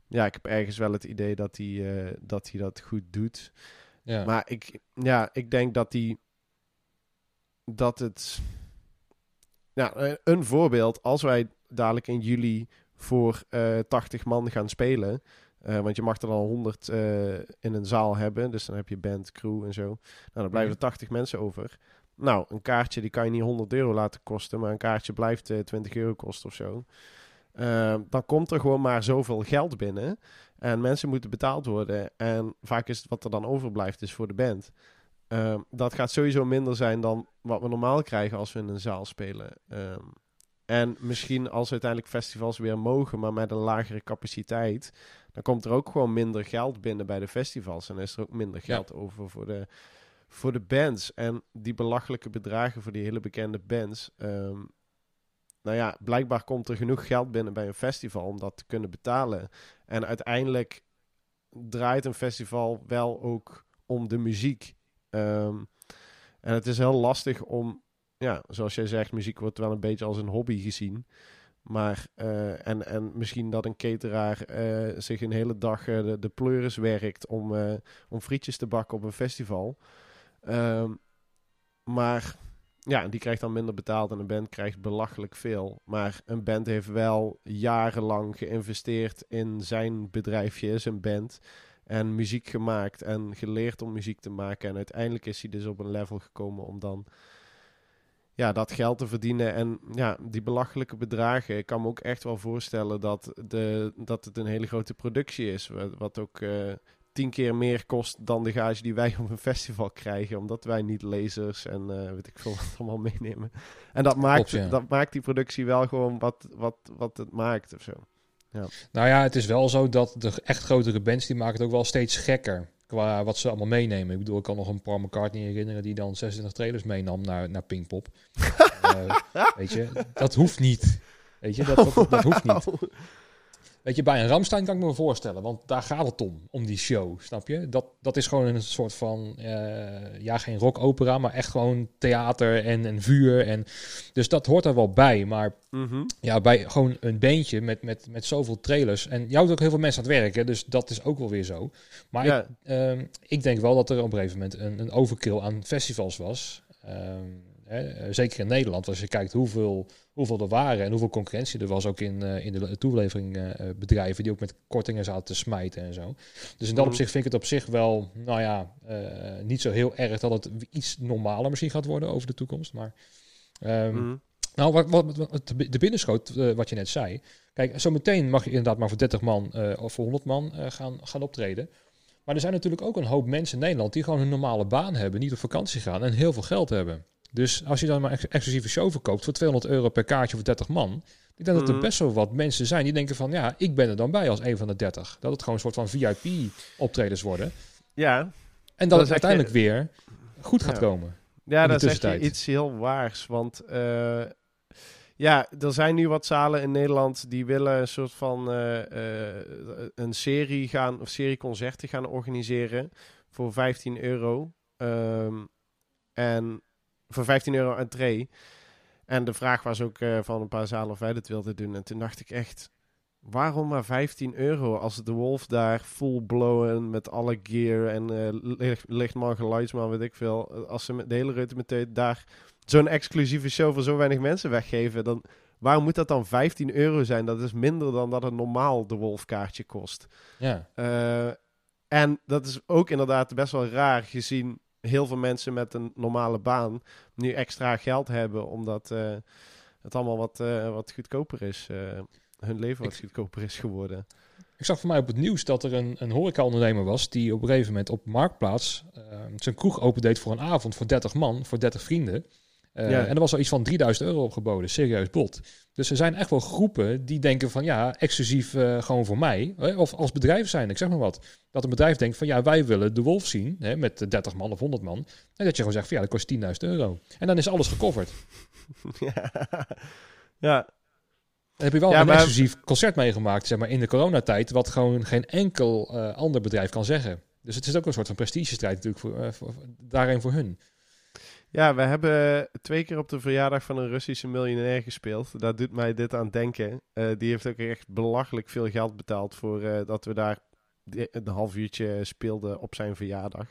ja, ik heb ergens wel het idee dat hij, dat, hij dat goed doet. ja. Maar ik, ja, ik denk dat die. Dat het. Ja, eh, een voorbeeld. Als wij dadelijk in juli voor eh 80 man gaan spelen. eh, want je mag er al 100 eh, in een zaal hebben. Dus dan heb je band, crew en zo. Nou, dan blijven er 80 mensen over. Nou, een kaartje die kan je niet 100 euro laten kosten. Maar een kaartje blijft eh 20 euro kosten of zo. Eh, dan komt er gewoon maar zoveel geld binnen. En mensen moeten betaald worden. En vaak is het wat er dan overblijft, is voor de band. Ehm, dat gaat sowieso minder zijn dan wat we normaal krijgen als we in een zaal spelen. Ehm, en misschien als uiteindelijk festivals weer mogen, maar met een lagere capaciteit, dan komt er ook gewoon minder geld binnen bij de festivals. En is er ook minder Ja. geld over voor de, voor de bands. En die belachelijke bedragen voor die hele bekende bands. ehm, nou ja, blijkbaar komt er genoeg geld binnen bij een festival om dat te kunnen betalen. En uiteindelijk draait een festival wel ook om de muziek. Ehm, en het is heel lastig om, ja, zoals jij zegt, muziek wordt wel een beetje als een hobby gezien. Maar, eh, en, en misschien dat een cateraar eh, zich een hele dag eh, de, de pleuris werkt om, om frietjes te bakken op een festival. Ehm, maar ja, die krijgt dan minder betaald en een band krijgt belachelijk veel. Maar een band heeft wel jarenlang geïnvesteerd in zijn bedrijfje, zijn band. En muziek gemaakt en geleerd om muziek te maken. En uiteindelijk is hij dus op een level gekomen om dan ja, dat geld te verdienen. En ja, die belachelijke bedragen. Ik kan me ook echt wel voorstellen dat, de, dat het een hele grote productie is. Wat, wat ook eh, tien keer meer kost dan de gage die wij op een festival krijgen. Omdat wij niet lasers en eh, weet ik veel wat allemaal meenemen. En dat maakt, Klopt, ja. dat maakt die productie wel gewoon wat, wat, wat het maakt of zo. Nou ja, het is wel zo dat de echt grotere bands die maken het ook wel steeds gekker qua wat ze allemaal meenemen. Ik bedoel, ik kan nog een Paul McCartney herinneren die dan 26 trailers meenam naar, naar Pinkpop. Eh, weet je, dat hoeft niet. Weet je, dat, dat, dat hoeft niet. Weet je, bij een Ramstein kan ik me voorstellen, want daar gaat het om, om die show, snap je? Dat, dat is gewoon een soort van, eh, ja, geen rockopera, maar echt gewoon theater en, en vuur. En, dus dat hoort er wel bij, maar Mhm. ja, bij gewoon een beentje met, met, met zoveel trailers. En houdt ook heel veel mensen aan het werken, dus dat is ook wel weer zo. Maar Ja. ik, ehm, ik denk wel dat er op een gegeven moment een, een overkill aan festivals was. Ehm, Hè? Eh, zeker in Nederland, als je kijkt hoeveel, hoeveel er waren en hoeveel concurrentie er was ook in, uh, in de toeleveringbedrijven uh, die ook met kortingen zaten te smijten en zo. Dus in dat Mhm. opzicht vind ik het op zich wel, nou ja, eh, niet zo heel erg dat het iets normaler misschien gaat worden over de toekomst. Maar ehm, Mhm. nou, wat, wat, wat de binnenschoot, eh, wat je net zei. Kijk, zometeen mag je inderdaad maar voor 30 man eh, of voor 100 man eh, gaan, gaan optreden. Maar er zijn natuurlijk ook een hoop mensen in Nederland die gewoon een normale baan hebben, niet op vakantie gaan en heel veel geld hebben. Dus als je dan maar ex exclusieve show verkoopt voor 200 euro per kaartje voor 30 man, ik denk dat er Mhm. best wel wat mensen zijn die denken van ja, ik ben er dan bij als een van de 30. Dat het gewoon een soort van VIP optredens worden. Ja, En Dat het uiteindelijk weer goed gaat ja. komen. Ja, dat is echt iets heel waars. Want eh, ja, er zijn nu wat zalen in Nederland die willen een soort van eh, eh, een serie gaan, of serie concerten gaan organiseren voor 15 euro. Ehm, en voor 15 euro entree. En de vraag was ook eh, van een paar zalen of wij dat wilden doen. En toen dacht ik echt, waarom maar 15 euro als de Wolf daar full blowen met alle gear en eh licht, lichtman, geluidsman, weet ik veel. Als ze met de hele reutemeteut daar zo'n exclusieve show voor zo weinig mensen weggeven, dan waarom moet dat dan 15 euro zijn? Dat is minder dan dat een normaal de Wolf kaartje kost. Ja. Eh, en dat is ook inderdaad best wel raar gezien heel veel mensen met een normale baan nu extra geld hebben omdat eh, het allemaal wat, eh, wat goedkoper is. eh, hun leven wat Ik- goedkoper is geworden. Ik zag voor mij op het nieuws dat er een, een horecaondernemer was die op een gegeven moment op Marktplaats zijn kroeg opendeed voor een avond voor 30 man, voor 30 vrienden. Eh, Ja. En er was al iets van 3000 euro opgeboden, serieus bot. Dus er zijn echt wel groepen die denken van ja, exclusief eh, gewoon voor mij. Hè, Of als bedrijf zijn, ik zeg maar wat. Dat een bedrijf denkt van ja, wij willen de wolf zien hè, met de 30 man of 100 man. En dat je gewoon zegt van ja, dat kost 10.000 euro. En dan is alles gecoverd. ja. ja, Dan heb je wel Ja, een maar- exclusief concert meegemaakt, zeg maar, in de coronatijd, wat gewoon geen enkel eh, ander bedrijf kan zeggen. Dus het is ook een soort van prestigestrijd natuurlijk voor- daarin voor hun. Ja, we hebben twee keer op de verjaardag van een Russische miljonair gespeeld. Daar doet mij dit aan denken. Eh, die heeft ook echt belachelijk veel geld betaald voor eh, dat we daar een half uurtje speelden op zijn verjaardag.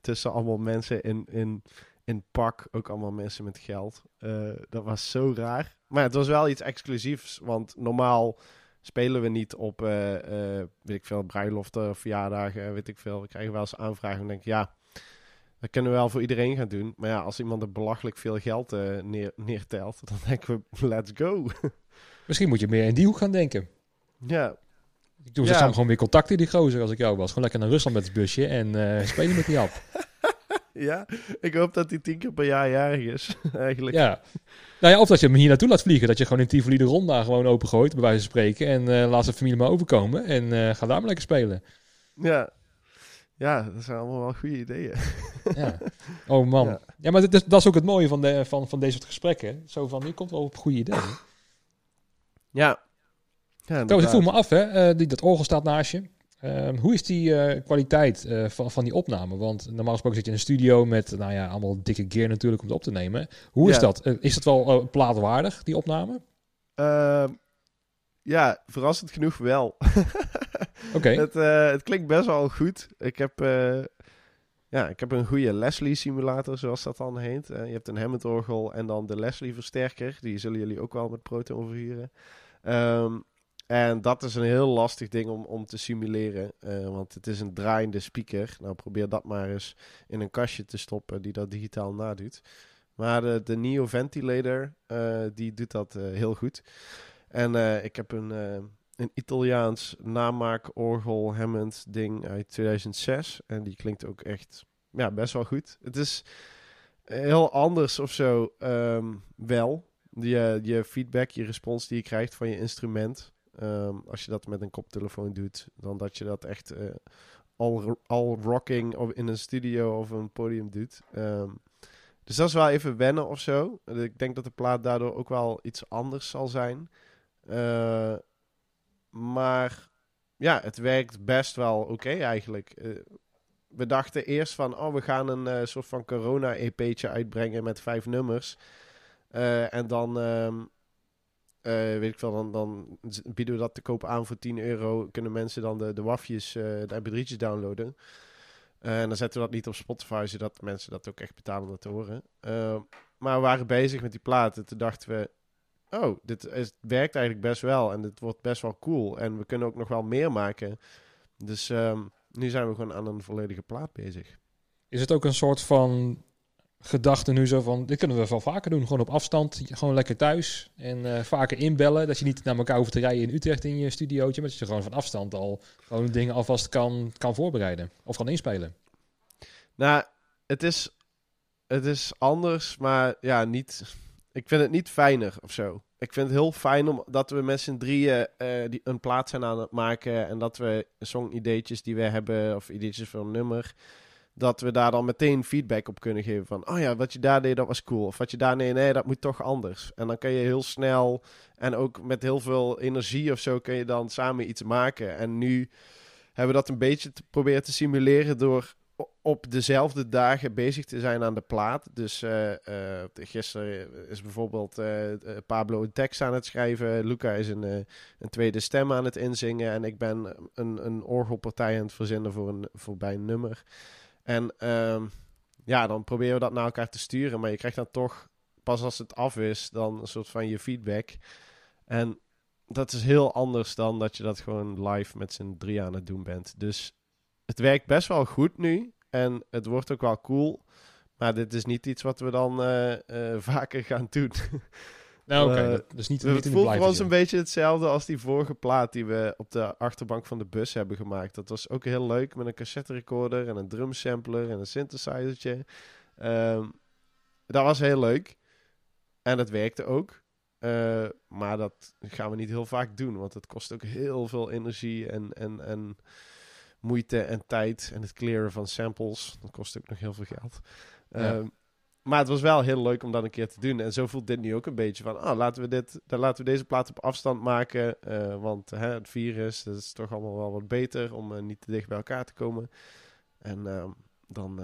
Tussen allemaal mensen in, in, in pak, ook allemaal mensen met geld. Eh, dat was zo raar. Maar het was wel iets exclusiefs, want normaal spelen we niet op, weet ik veel, bruiloften, verjaardagen, weet ik veel. We krijgen wel eens aanvragen en denk ik, ja... Dat kunnen we wel voor iedereen gaan doen. Maar ja, als iemand er belachelijk veel geld eh, neer, neertelt, dan denken we, let's go. Misschien moet je meer in die hoek gaan denken. ja, Ik doe ze Ja. samen gewoon weer contacten, die gozer, als ik jou was. Gewoon lekker naar Rusland met het busje en eh, spelen met die app. ja, ik hoop dat hij tien keer per jaar jarig is, eigenlijk. Ja. Nou ja, of dat je hem hier naartoe laat vliegen. Dat je gewoon in Tivoli de Ronda gewoon opengooit, bij wijze van spreken. En eh, laat zijn familie maar overkomen. En ga daar maar lekker spelen. Ja. Ja, dat zijn allemaal wel goede ideeën. Ja. Oh man. Ja, Ja. maar dat is, dat is ook het mooie van, de, van, van deze soort gesprekken. Zo van, je komt wel op goede ideeën. Ja. ja Trouwens, ik voel me af, hè. eh, die, dat orgel staat naast je. Ehm, hoe is die eh, kwaliteit eh, van, van die opname? Want normaal gesproken zit je in een studio met, nou ja, allemaal dikke gear natuurlijk om het op te nemen. Hoe is Ja. dat? Is dat wel plaatwaardig, die opname? Ehm, ja, verrassend genoeg wel. Het, eh, het klinkt best wel goed. Ik heb, eh, ja, ik heb een goede Leslie simulator, zoals dat dan heet. Eh, je hebt een Hammond orgel en dan de Leslie versterker. Die zullen jullie ook wel met Proton verhuren. Ehm, en dat is een heel lastig ding om, om te simuleren. want het is een draaiende speaker. Nou, probeer dat maar eens in een kastje te stoppen die dat digitaal nadoet. Maar de, de Neo Ventilator, die doet dat heel goed. En ik heb een, een Italiaans namaak orgel Hammond ding uit 2006. En die klinkt ook echt ja, best wel goed. Het is heel anders of zo ehm, wel. Je, je feedback, je respons die je krijgt van je instrument. Ehm, als je dat met een koptelefoon doet, dan dat je dat echt eh, al, al rocking of in een studio of een podium doet. Ehm, dus dat is wel even wennen of zo. Ik denk dat de plaat daardoor ook wel iets anders zal zijn. Eh, maar ja, het werkt best wel oké eigenlijk. Eh, we dachten eerst van, oh, we gaan een eh, soort van corona-EP'tje uitbrengen met vijf nummers. Eh, en dan, ehm, eh, weet ik veel, dan, dan bieden we dat te koop aan voor 10 euro. Kunnen mensen dan de, de wafjes, de mp3'tjes downloaden. En dan zetten we dat niet op Spotify, zodat mensen dat ook echt betalen om dat te horen. Maar we waren bezig met die platen. Toen dachten we, oh, dit is, werkt eigenlijk best wel. En dit wordt best wel cool. En we kunnen ook nog wel meer maken. Dus ehm, nu zijn we gewoon aan een volledige plaat bezig. Is het ook een soort van gedachte nu zo van, dit kunnen we wel vaker doen. Gewoon op afstand, gewoon lekker thuis. En eh, vaker inbellen, dat je niet naar elkaar hoeft te rijden in Utrecht in je studiootje. Maar dat je gewoon van afstand al gewoon dingen alvast kan, kan voorbereiden. Of kan inspelen. Nou, het is, het is anders, maar ja, niet... Ik vind het niet fijner of zo. Ik vind het heel fijn om, dat we met z'n drieën eh, die, een plaat zijn aan het maken. En dat we song-ideetjes die we hebben, of ideetjes voor een nummer dat we daar dan meteen feedback op kunnen geven. Van, oh ja, wat je daar deed, dat was cool. Of wat je daar deed, nee, dat moet toch anders. En dan kan je heel snel en ook met heel veel energie of zo kun je dan samen iets maken. En nu hebben we dat een beetje te proberen te simuleren door op dezelfde dagen bezig te zijn aan de plaat. Dus uh, gisteren is bijvoorbeeld uh, Pablo een tekst aan het schrijven. Luca is een, een tweede stem aan het inzingen. En ik ben een, een orgelpartij aan het verzinnen voor een, voor bij een nummer. En ehm, ja, dan proberen we dat naar elkaar te sturen. Maar je krijgt dan toch, pas als het af is, dan een soort van je feedback. En dat is heel anders dan dat je dat gewoon live met z'n drie aan het doen bent. Dus het werkt best wel goed nu. En het wordt ook wel cool. Maar dit is niet iets wat we dan uh, uh, vaker gaan doen. Nou, oké. Okay. dus niet, het voelt voor ons een beetje hetzelfde als die vorige plaat die we op de achterbank van de bus hebben gemaakt. Dat was ook heel leuk met een cassette recorder en een drumsampler en een synthesizertje. Um, dat was heel leuk. En het werkte ook. Uh, maar dat gaan we niet heel vaak doen, want het kost ook heel veel energie en, en, en moeite en tijd. En het clearen van samples, dat kost ook nog heel veel geld. Ja. Um, maar het was wel heel leuk om dat een keer te doen. En zo voelt dit nu ook een beetje van... Ah, laten we, dit, dan laten we deze plaat op afstand maken. Uh, want hè, het virus, dat is toch allemaal wel wat beter... om uh, niet te dicht bij elkaar te komen. En uh, dan...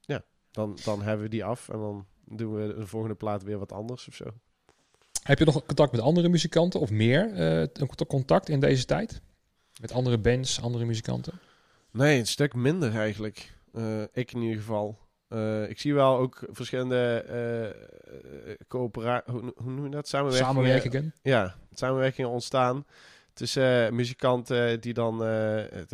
ja, dan, dan hebben we die af. En dan doen we de volgende plaat weer wat anders of zo. Heb je nog contact met andere muzikanten? Of meer contact in deze tijd? Met andere bands, andere muzikanten? Nee, een stuk minder eigenlijk. ik in ieder geval. Uh, ik zie wel ook verschillende uh, coöperaties, hoe, hoe, noem je dat? Samenwerkingen. Samenwerkingen. Ja, samenwerkingen ontstaan tussen muzikanten die dan...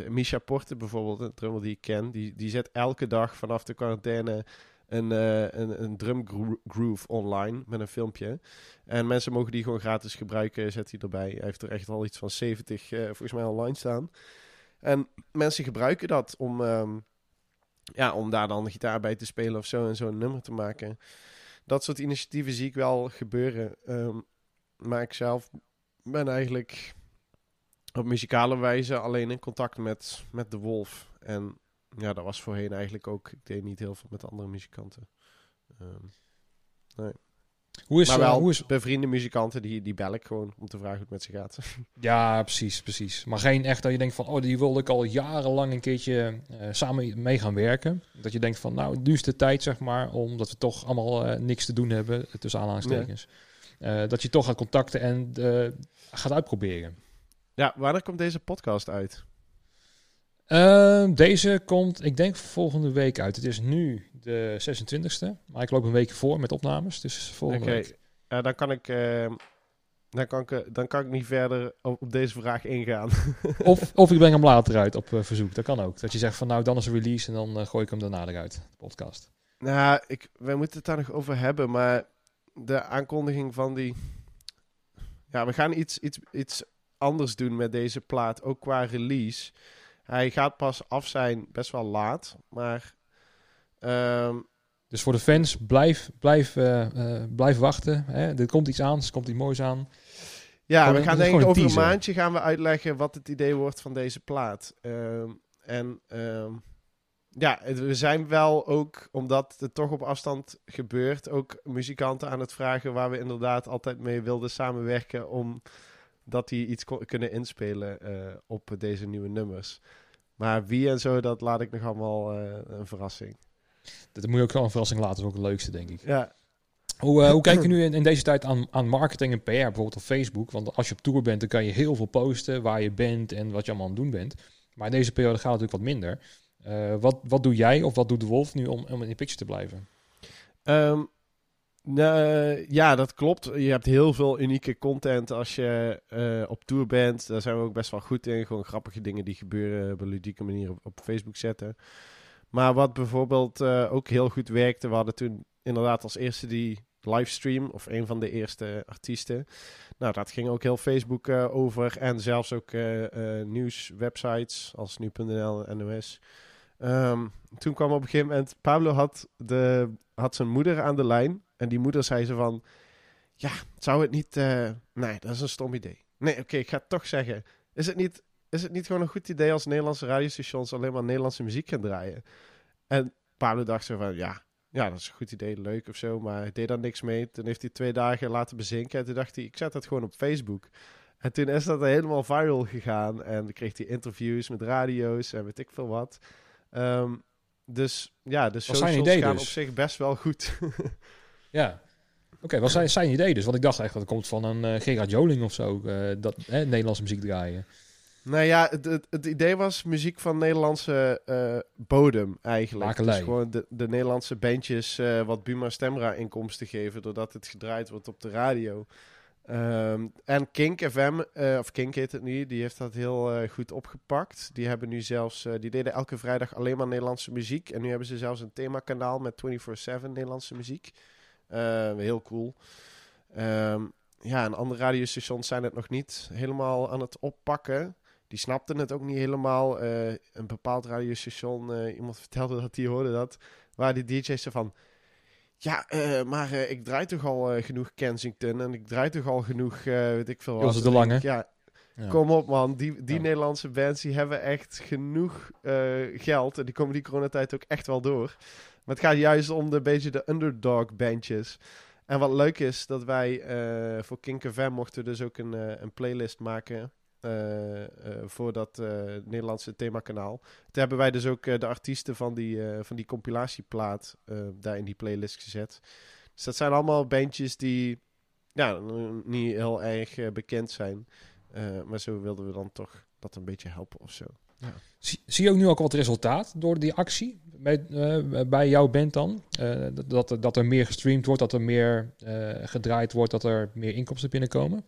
Misha Porte bijvoorbeeld, een drummer die ik ken, die, die zet elke dag vanaf de quarantaine een, een, een drum groove online met een filmpje. En mensen mogen die gewoon gratis gebruiken, zet hij erbij. Hij heeft er echt al iets van 70 volgens mij online staan. En mensen gebruiken dat om... Um, ja, om daar dan gitaar bij te spelen of zo en zo'n nummer te maken. Dat soort initiatieven zie ik wel gebeuren. Um, maar ik zelf ben eigenlijk op muzikale wijze alleen in contact met, met de Wolf. En ja, dat was voorheen eigenlijk ook. Ik deed niet heel veel met andere muzikanten. Um, nee. Hoe is, maar wel, uh, hoe is... bevriende muzikanten, die, die bel ik gewoon om te vragen hoe het met ze gaat. Ja, precies, precies. Maar geen echt dat je denkt van, oh, die wilde ik al jarenlang een keertje uh, samen mee gaan werken. Dat je denkt van, nou, nu is de tijd, zeg maar, omdat we toch allemaal uh, niks te doen hebben, tussen aanhalingstekens. Nee. dat je toch gaat contacten en gaat uitproberen. Ja, wanneer komt deze podcast uit? Uh, deze komt, ik denk, volgende week uit. Het is nu de 26e, maar ik loop een week voor met opnames, dus volgende okay. week. Uh, dan kan ik... Uh, dan kan, ik, dan kan ik niet verder op, op deze vraag ingaan. of, of ik breng hem later uit op uh, verzoek. Dat kan ook. Dat je zegt van nou, dan is een release en dan uh, gooi ik hem daarna eruit, de podcast. Nou, ik, wij moeten het daar nog over hebben, maar de aankondiging van die... Ja, we gaan iets, iets, iets anders doen met deze plaat, ook qua release. Hij gaat pas af zijn best wel laat, maar... Um, dus voor de fans, blijf, blijf, uh, uh, blijf wachten. Hè? Er komt iets aan, er komt iets moois aan. Ja, gewoon, we gaan denk ik over een maandje gaan we uitleggen wat het idee wordt van deze plaat. Um, en um, ja, we zijn wel ook, omdat het toch op afstand gebeurt, ook muzikanten aan het vragen waar we inderdaad altijd mee wilden samenwerken om dat die iets kunnen inspelen uh, op deze nieuwe nummers. Maar wie en zo, dat laat ik nog allemaal uh, een verrassing. Dat moet je ook wel een verrassing laten, is ook het leukste, denk ik. Ja. Hoe, uh, hoe kijk je nu in, in, deze tijd aan, aan marketing en PR, bijvoorbeeld op Facebook? Want als je op tour bent, dan kan je heel veel posten waar je bent en wat je allemaal aan het doen bent. Maar in deze periode gaat het natuurlijk wat minder. Eh, wat, wat doe jij of wat doet de Wolf nu om, om in de picture te blijven? Ehm, nou, ja, dat klopt. Je hebt heel veel unieke content als je eh, op tour bent. Daar zijn we ook best wel goed in. Gewoon grappige dingen die gebeuren op een ludieke manier op, Facebook zetten. Maar wat bijvoorbeeld uh, ook heel goed werkte, we hadden toen inderdaad als eerste die livestream, of een van de eerste artiesten. Nou, dat ging ook heel Facebook uh, over en zelfs ook nieuwswebsites als nu.nl en NOS. Um, toen kwam op een gegeven moment, Pablo had, de, had zijn moeder aan de lijn. En die moeder zei ze van, ja, zou het niet, uh, nee, dat is een stom idee. Nee, oké, ik ga toch zeggen. Is het, niet, is het niet gewoon een goed idee als Nederlandse radiostations alleen maar Nederlandse muziek gaan draaien? En Pablo dacht zo van, ja, ja, dat is een goed idee, leuk of zo. Maar hij deed daar niks mee. Toen heeft hij twee dagen laten bezinken. En toen dacht hij, ik zet dat gewoon op Facebook. En toen is dat helemaal viral gegaan. En kreeg hij interviews met radio's en weet ik veel wat. Um, dus ja, de socials idee gaan dus? op zich best wel goed. ja. Oké, okay, wat zijn zijn idee dus? Want ik dacht echt dat het komt van een uh, Gerard Joling of zo, uh, dat hè, Nederlandse muziek draaien. Nou ja, het, het, het, idee was muziek van Nederlandse uh, bodem eigenlijk. Dus gewoon de, de Nederlandse bandjes wat Buma Stemra inkomsten geven, doordat het gedraaid wordt op de radio. Um, en Kink FM, uh, of Kink heet het nu, die heeft dat heel uh, goed opgepakt. Die hebben nu zelfs, uh, die deden elke vrijdag alleen maar Nederlandse muziek. En nu hebben ze zelfs een themakanaal met 24-7 Nederlandse muziek. heel cool. Um, ja, en andere radiostations zijn het nog niet helemaal aan het oppakken. Die snapten het ook niet helemaal. een bepaald radiostation, iemand vertelde dat, die hoorde dat. Waar die DJ's van ja, uh, maar uh, ik draai toch al uh, genoeg Kensington en ik draai toch al genoeg, weet ik veel wat. Ilse de Lange. Ja, ja, kom op man, die, die ja. Nederlandse bands die hebben echt genoeg geld en die komen die coronatijd ook echt wel door. Maar het gaat juist om de beetje de underdog bandjes. En wat leuk is, dat wij voor Kink FM mochten dus ook een, een playlist maken voor dat uh, Nederlandse themakanaal. Toen hebben wij dus ook de artiesten van die, van die compilatieplaat daar in die playlist gezet. Dus dat zijn allemaal bandjes die ja, niet heel erg bekend zijn. maar zo wilden we dan toch dat een beetje helpen of zo. Ja. Zie, zie, je ook nu ook wat resultaat door die actie bij, bij jouw band dan? dat, dat er meer gestreamd wordt, dat er meer gedraaid wordt, dat er meer inkomsten binnenkomen?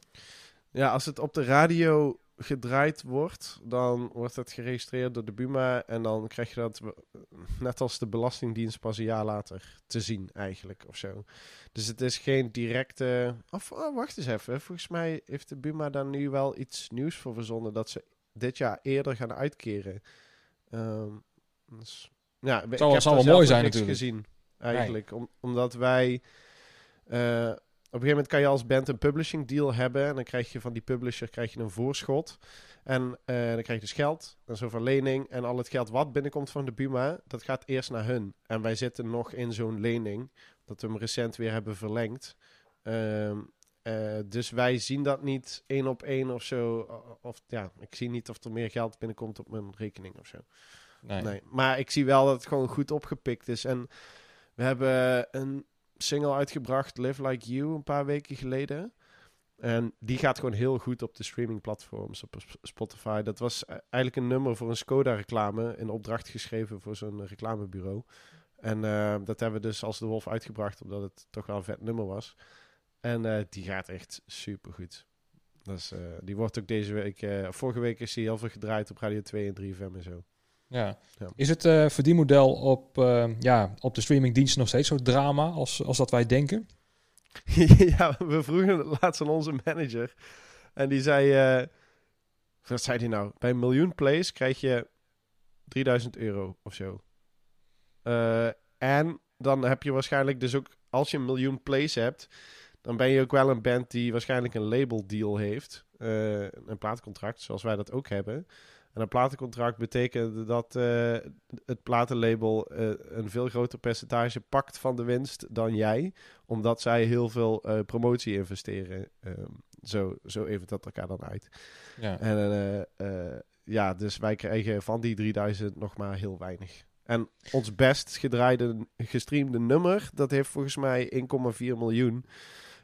Als het op de radio gedraaid wordt, dan wordt het geregistreerd door de Buma. En dan krijg je dat net als de Belastingdienst pas een jaar later te zien, eigenlijk of zo. Dus het is geen directe. Of oh, wacht eens even. Volgens mij heeft de Buma daar nu wel iets nieuws voor verzonnen dat ze dit jaar eerder gaan uitkeren. Um, dus, ja, het zal, zal wel mooi zijn natuurlijk. gezien, eigenlijk. Om, omdat wij. Uh, op een gegeven moment kan je als band een publishing deal hebben. En dan krijg je van die publisher krijg je een voorschot. En uh, dan krijg je dus geld, en zo'n verlening. En al het geld wat binnenkomt van de Buma, dat gaat eerst naar hun. En wij zitten nog in zo'n lening, dat we hem recent weer hebben verlengd. Uh, uh, dus wij zien dat niet één op één of zo. Of ja, ik zie niet of er meer geld binnenkomt op mijn rekening of zo. Nee. nee. Maar ik zie wel dat het gewoon goed opgepikt is. En we hebben een single uitgebracht, Live Like You, een paar weken geleden. En die gaat gewoon heel goed op de streamingplatforms, op Spotify. Dat was e-, eigenlijk een nummer voor een Skoda-reclame, in opdracht geschreven voor zo'n reclamebureau. En uh, dat hebben we dus als de Wolf uitgebracht, omdat het toch wel een vet nummer was. En uh, die gaat echt super goed. Dus, die wordt ook deze week, vorige week is hij heel veel gedraaid op Radio 2 en 3 FM en zo. Ja. Is het uh, verdienmodel op, uh, ja, op de streamingdiensten nog steeds zo drama als, als dat wij denken? ja, we vroegen laatst aan onze manager. En die zei... Uh, wat zei hij nou? Bij een miljoen plays krijg je 3000 euro of zo. en dan heb je waarschijnlijk dus ook... Als je een miljoen plays hebt... Dan ben je ook wel een band die waarschijnlijk een label deal heeft. een plaatcontract, zoals wij dat ook hebben. En een platencontract betekent dat uh, het platenlabel uh, een veel groter percentage pakt van de winst dan jij, omdat zij heel veel uh, promotie investeren. Um, zo, zo even dat elkaar dan uit. Ja. En ja, dus wij krijgen van die 3000 nog maar heel weinig. En ons best gedraaide, gestreamde nummer, dat heeft volgens mij 1,4 miljoen.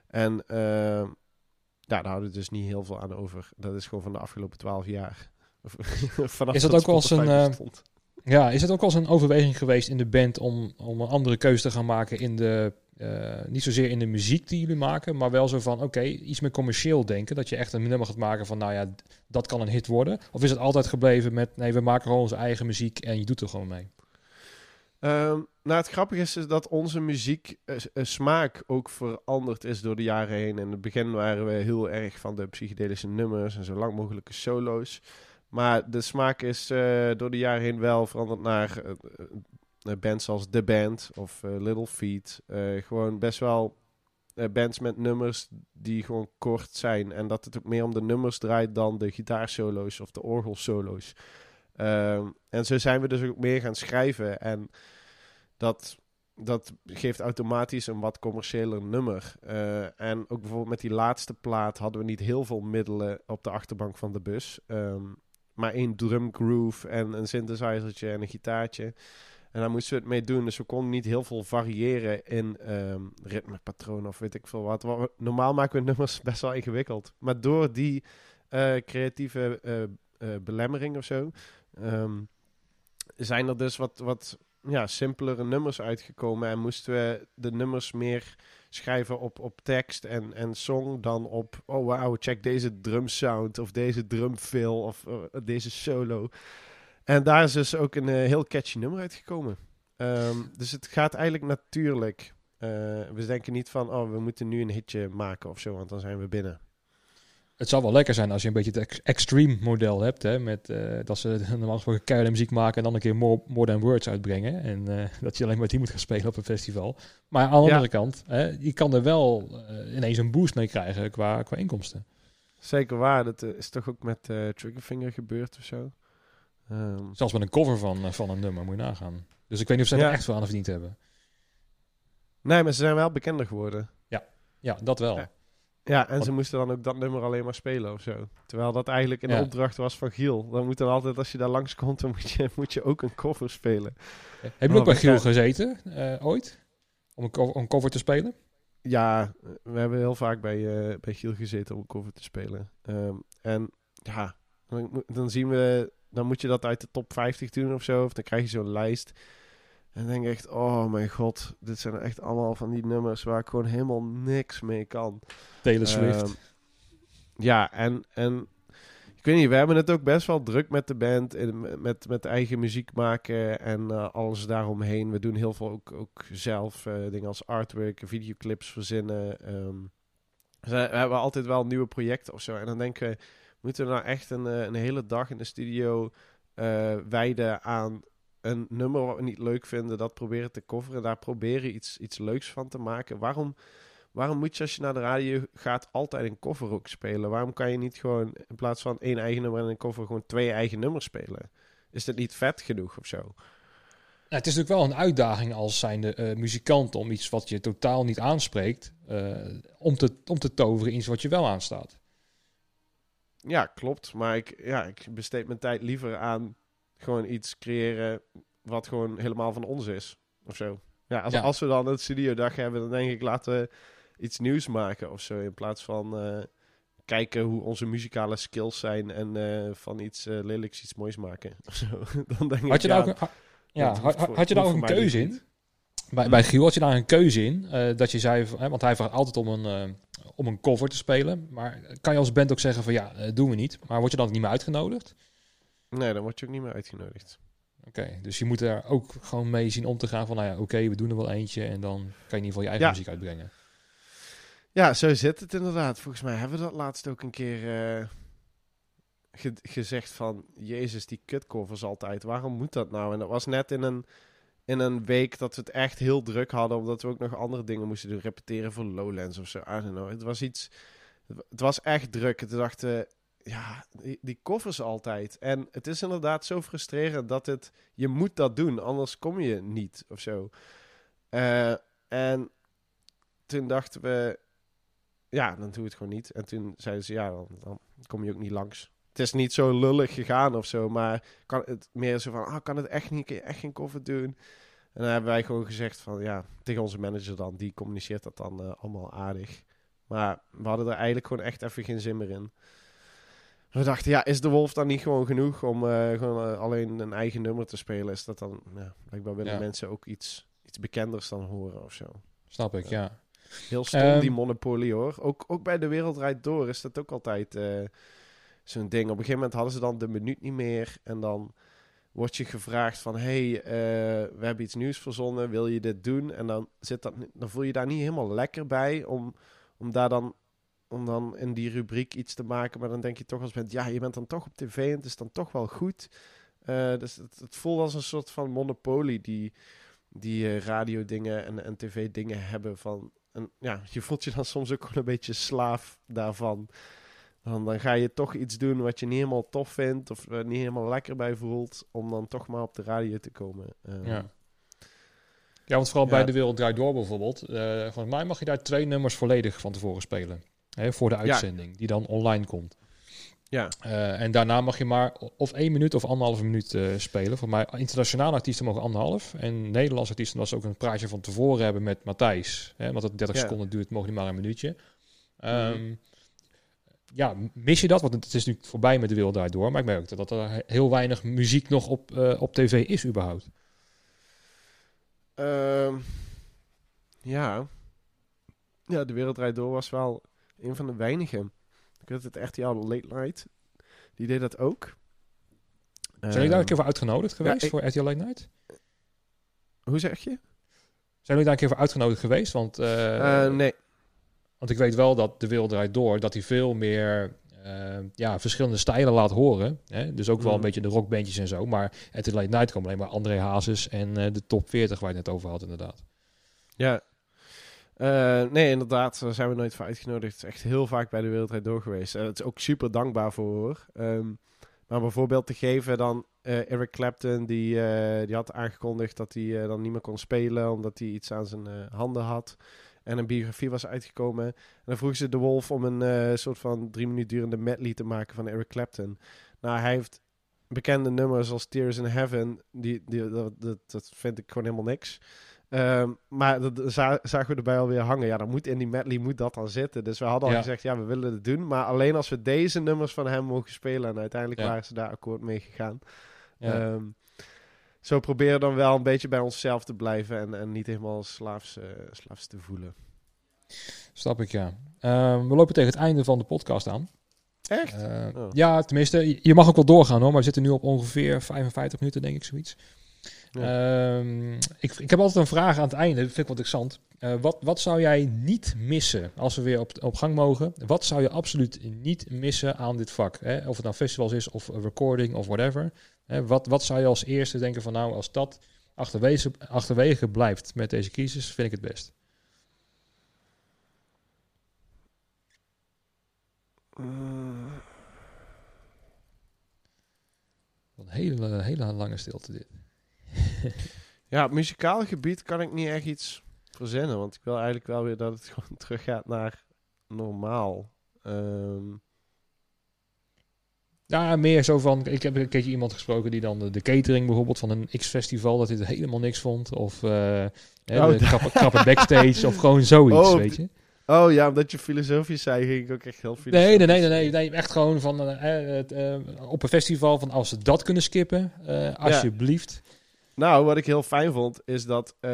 En ja, daar houden we dus niet heel veel aan over. Dat is gewoon van de afgelopen 12 jaar. Is dat ook als een. Uh, Ja, is het ook eens een overweging geweest in de band om, om een andere keuze te gaan maken in de, uh, niet zozeer in de muziek die jullie maken, maar wel zo van, oké, iets meer commercieel denken. Dat je echt een nummer gaat maken van, nou ja, dat kan een hit worden. Of is het altijd gebleven met, nee, we maken gewoon onze eigen muziek en je doet er gewoon mee? Um, nou, het grappige is, is dat onze muziek uh, smaak ook veranderd is door de jaren heen. In het begin waren we heel erg van de psychedelische nummers en zo lang mogelijke solo's. Maar de smaak is uh, door de jaren heen wel veranderd naar uh, bands als The Band of Little Feet. gewoon best wel bands met nummers die gewoon kort zijn. En dat het ook meer om de nummers draait dan de gitaarsolo's of de orgelsolo's. Ehm, en zo zijn we dus ook meer gaan schrijven. En dat, dat geeft automatisch een wat commerciëler nummer. En ook bijvoorbeeld met die laatste plaat hadden we niet heel veel middelen op de achterbank van de bus. Um, maar één drum groove en een synthesizertje en een gitaartje. En daar moesten we het mee doen. Dus we konden niet heel veel variëren in um, ritmepatronen of weet ik veel wat. Normaal maken we nummers best wel ingewikkeld. Maar door die uh, creatieve uh, belemmering of zo... Um, zijn er dus wat, wat ja, simpelere nummers uitgekomen. En moesten we de nummers meer schrijven op, op tekst en, en song dan op... Oh wauw, check deze drum sound of deze drum fill of uh, deze solo. En daar is dus ook een uh, heel catchy nummer uitgekomen. Um, dus het gaat eigenlijk natuurlijk. Uh, we denken niet van, oh, we moeten nu een hitje maken of zo, want dan zijn we binnen het zou wel lekker zijn als je een beetje het extreme model hebt. Hè, met, uh, dat ze normaal gesproken keiharde muziek maken en dan een keer More, more Than Words uitbrengen. En uh, dat je alleen maar die moet gaan spelen op een festival. Maar aan de andere kant, hè, je kan er wel uh, ineens een boost mee krijgen qua, qua inkomsten. Zeker waar. Dat is toch ook met Triggerfinger gebeurd of zo? Um. Zelfs met een cover van, van een nummer, moet je nagaan. Dus ik weet niet of ze ja. er echt veel aan verdiend hebben. Nee, maar ze zijn wel bekender geworden. Ja, ja dat wel. Ja. Ja, en ze moesten dan ook dat nummer alleen maar spelen of zo. Terwijl dat eigenlijk een ja. opdracht was van Giel. Dan moet dan altijd, als je daar langskomt, dan moet je, moet je ook een cover spelen. Ja. Heb je ook bij Giel gezeten, uh, ooit? Om een, cover, om een cover te spelen? Ja, we hebben heel vaak bij, uh, bij Giel gezeten om een cover te spelen. Um, en ja, dan, dan zien we... Dan moet je dat uit de top 50 doen of zo. Of dan krijg je zo'n lijst. En denk echt, oh mijn god, dit zijn echt allemaal van die nummers waar ik gewoon helemaal niks mee kan. Taylor Swift. Um, ja, en, en ik weet niet, we hebben het ook best wel druk met de band, in, met, met eigen muziek maken en uh, alles daaromheen. We doen heel veel ook, ook zelf, uh, dingen als artwork, videoclips verzinnen. Um, we hebben altijd wel nieuwe projecten of zo. En dan denken we, moeten we nou echt een, een hele dag in de studio uh, wijden aan een nummer wat we niet leuk vinden, dat proberen te coveren. Daar proberen iets, iets leuks van te maken. Waarom, waarom moet je als je naar de radio gaat altijd een cover ook spelen? Waarom kan je niet gewoon in plaats van één eigen nummer en een cover gewoon twee eigen nummers spelen? Is dat niet vet genoeg of zo? Nou, het is natuurlijk wel een uitdaging als zijnde uh, muzikant om iets wat je totaal niet aanspreekt, uh, om, te, om te toveren in iets wat je wel aanstaat. Ja, klopt. Maar ik, ja, ik besteed mijn tijd liever aan gewoon iets creëren wat gewoon helemaal van ons is. Of zo. Ja, als, ja. als we dan een studiodag hebben, dan denk ik laten we iets nieuws maken of zo. In plaats van uh, kijken hoe onze muzikale skills zijn en uh, van iets uh, lelijks iets moois maken. Dan denk had ik, je daar ja, ook een, ja, had, had je daar ook een keuze in? Bij, bij Giel had je daar een keuze in. dat je zei, hè, want hij vraagt altijd om een, om een cover te spelen. Maar kan je als band ook zeggen van ja, doen we niet. Maar word je dan niet meer uitgenodigd? Nee, dan word je ook niet meer uitgenodigd. Oké, okay, dus je moet er ook gewoon mee zien om te gaan van, nou ja, oké, okay, we doen er wel eentje en dan kan je in ieder geval je eigen ja. muziek uitbrengen. Ja, zo zit het inderdaad. Volgens mij hebben we dat laatst ook een keer uh, ge gezegd van, jezus, die kutcovers altijd, waarom moet dat nou? En dat was net in een, in een week dat we het echt heel druk hadden, omdat we ook nog andere dingen moesten doen, repeteren voor Lowlands of zo, I don't know. Het was iets, het was echt druk. Toen dachten ja, die, koffers altijd. En het is inderdaad zo frustrerend dat het... Je moet dat doen, anders kom je niet of zo. Uh, en toen dachten we... Ja, dan doen we het gewoon niet. En toen zeiden ze, ja, dan, kom je ook niet langs. Het is niet zo lullig gegaan of zo, maar kan het meer zo van... Ah, kan het echt niet, echt geen koffer doen? En dan hebben wij gewoon gezegd van, ja, tegen onze manager dan, die communiceert dat dan uh, allemaal aardig. Maar we hadden er eigenlijk gewoon echt even geen zin meer in. We dachten, ja, is de Wolf dan niet gewoon genoeg om eh, gewoon eh, alleen een eigen nummer te spelen? Is dat dan, ja, blijkbaar willen Ja. mensen ook iets, iets bekenders dan horen of zo. Snap ik, Ja. ja. Heel stom, Ehm, die Monopoly hoor. Ook, ook bij De Wereld Rijd Door is dat ook altijd eh, zo'n ding. Op een gegeven moment hadden ze dan de minuut niet meer. En dan word je gevraagd van... hey, eh, we hebben iets nieuws verzonnen, wil je dit doen? En dan, zit dat, dan voel je daar niet helemaal lekker bij om, om daar dan... Om dan in die rubriek iets te maken. Maar dan denk je toch als bent... Ja, je bent dan toch op tv en het is dan toch wel goed. Eh, dus het, het voelt als een soort van monopolie... die, die eh, radio-dingen en, en tv-dingen hebben van... En ja, je voelt je dan soms ook gewoon een beetje slaaf daarvan. Dan, dan ga je toch iets doen wat je niet helemaal tof vindt of er niet helemaal lekker bij voelt, om dan toch maar op de radio te komen. Eh, Ja. Ja, want vooral Ja. bij De Wereld Draait Door bijvoorbeeld. eh volgens mij mag je daar twee nummers volledig van tevoren spelen. Hè, voor de uitzending, die dan online komt. Ja. Eh, en daarna mag je maar of één minuut of anderhalve minuut eh, spelen. Voor mij internationale artiesten mogen anderhalf. En Nederlandse artiesten, als ze ook een praatje van tevoren hebben met Matthijs. Hè, want het 30 Ja. seconden duurt, mogen die maar een minuutje. Ehm, Ja, mis je dat? Want het is nu voorbij met de wereld Draait door. Maar ik merk dat er heel weinig muziek nog op, eh, op tv is überhaupt. Ehm, ja. Ja, De Wereld Draait Door was wel een van de weinigen. Ik weet het echt, ja, Late Night. Die deed dat ook. Zijn jullie daar een Ehm, keer voor uitgenodigd geweest ik- voor RTL Late Night? Hoe zeg je? Zijn jullie daar een keer voor uitgenodigd geweest? Want, eh, Eh, nee. want ik weet wel dat de wereld draait door, dat hij veel meer eh, ja, verschillende stijlen laat horen. Hè? Dus ook wel Mhm. een beetje de rockbandjes en zo. Maar RTL Late Night kwam alleen maar André Hazes en eh, de top 40 waar je het net over had inderdaad. Ja. Eh, nee, inderdaad, daar zijn we nooit voor uitgenodigd. Echt heel vaak bij de Wereldrijd door geweest. Eh, het is ook super dankbaar voor. Ehm, maar bijvoorbeeld te geven dan eh, Eric Clapton, die, die had aangekondigd dat hij dan niet meer kon spelen omdat hij iets aan zijn handen had. En een biografie was uitgekomen. En dan vroeg ze de Wolf om een soort van drie minuten durende medley te maken van Eric Clapton. Nou, hij heeft bekende nummers als Tears in Heaven. Die, die, dat, dat vind ik gewoon helemaal niks. Ehm, maar dat za- zagen we erbij alweer hangen. Ja, dan moet in die medley moet dat dan zitten. Dus we hadden al Ja. gezegd, ja, we willen het doen. Maar alleen als we deze nummers van hem mogen spelen. En uiteindelijk Ja. waren ze daar akkoord mee gegaan. Ja. Ehm, zo proberen we dan wel een beetje bij onszelf te blijven. En, en niet helemaal slaafs, eh, slaafs te voelen. Snap ik, ja. Ehm, we lopen tegen het einde van de podcast aan. Echt? Eh, Oh. Ja, tenminste, je- je mag ook wel doorgaan hoor, maar we zitten nu op ongeveer 55 minuten, denk ik, zoiets. Ehm, ik, ik heb altijd een vraag aan het einde, dat vind ik wel interessant. Eh, wat, wat zou jij niet missen als we weer op, op gang mogen? Wat zou je absoluut niet missen aan dit vak? Hè? Of het nou festivals is of recording of whatever. Hè, wat, wat zou je als eerste denken van nou, als dat achterwege, achterwege blijft met deze crisis, vind ik het best. Eh, Een hele, hele lange stilte dit. ja, op muzikaal gebied kan ik niet echt iets verzinnen. Want ik wil eigenlijk wel weer dat het gewoon terug gaat naar normaal. Ehm, Ja, meer zo van, ik heb een keertje iemand gesproken die dan de, de catering bijvoorbeeld van een X-festival, dat hij het helemaal niks vond. Of eh hè, Oh, krappe, krappe backstage of gewoon zoiets, Oh, weet je. Oh ja, omdat je filosofisch zei, ging ik ook echt heel filosofisch. Nee, nee, nee, nee, nee, echt gewoon van eh, eh, op een festival van als ze dat kunnen skippen, alsjeblieft. Nou, wat ik heel fijn vond, is dat eh,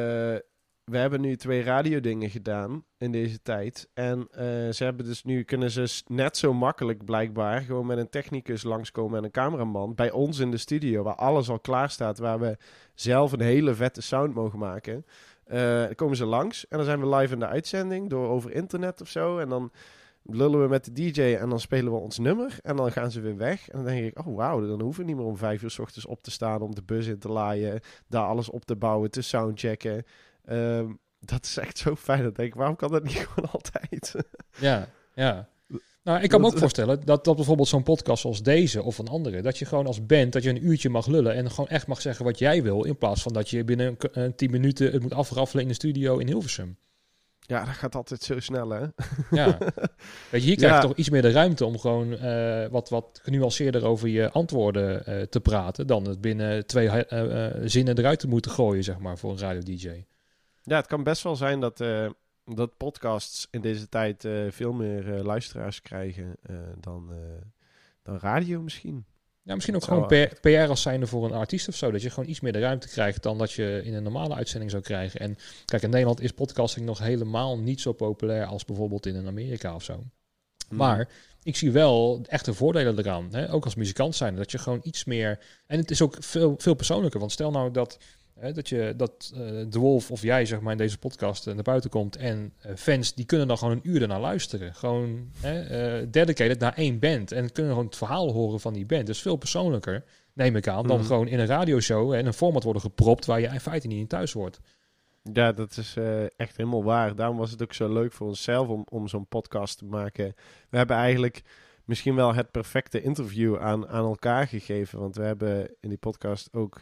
we hebben nu twee radiodingen gedaan in deze tijd. En eh, ze hebben dus nu, kunnen ze net zo makkelijk blijkbaar gewoon met een technicus langskomen en een cameraman bij ons in de studio, waar alles al klaar staat, waar we zelf een hele vette sound mogen maken. Eh, dan komen ze langs en dan zijn we live in de uitzending door over internet of zo. En dan lullen we met de DJ en dan spelen we ons nummer. En dan gaan ze weer weg. En dan denk ik, oh wauw, dan hoeven we niet meer om vijf uur s ochtends op te staan om de bus in te laaien. Daar alles op te bouwen, te soundchecken. Ehm, dat is echt zo fijn. Dat denk ik, waarom kan dat niet gewoon altijd? Ja, ja. Nou, ik kan me ook voorstellen dat, dat bijvoorbeeld zo'n podcast zoals deze of een andere, dat je gewoon als band, dat je een uurtje mag lullen en gewoon echt mag zeggen wat jij wil, in plaats van dat je binnen een tien minuten het moet afraffelen in de studio in Hilversum. Ja, dat gaat altijd zo snel, hè? Ja. Weet je, hier krijg je Ja. toch iets meer de ruimte om gewoon eh, wat, wat genuanceerder over je antwoorden eh, te praten, dan het binnen twee eh, zinnen eruit te moeten gooien, zeg maar, voor een radio-dj. Ja, het kan best wel zijn dat, dat podcasts in deze tijd veel meer luisteraars krijgen dan, dan radio misschien. Ja, misschien ook gewoon PR, PR als zijnde voor een artiest of zo. Dat je gewoon iets meer de ruimte krijgt dan dat je in een normale uitzending zou krijgen. En kijk, in Nederland is podcasting nog helemaal niet zo populair als bijvoorbeeld in Amerika of zo. Hmm. Maar ik zie wel echte voordelen eraan. Hè? Ook als muzikant zijn. Dat je gewoon iets meer. En het is ook veel, veel persoonlijker. Want stel nou dat. Hè, dat je dat eh, de Wolf of jij zeg maar in deze podcast eh, naar buiten komt en eh, fans die kunnen dan gewoon een uur ernaar luisteren. Gewoon hè, dedicated naar één band en kunnen gewoon het verhaal horen van die band. Dus veel persoonlijker, neem ik aan, dan Mhm. gewoon in een radioshow en een format worden gepropt waar je in feite niet in thuis hoort. Ja, dat is echt helemaal waar. Daarom was het ook zo leuk voor onszelf om, om zo'n podcast te maken. We hebben eigenlijk misschien wel het perfecte interview aan, aan elkaar gegeven. Want we hebben in die podcast ook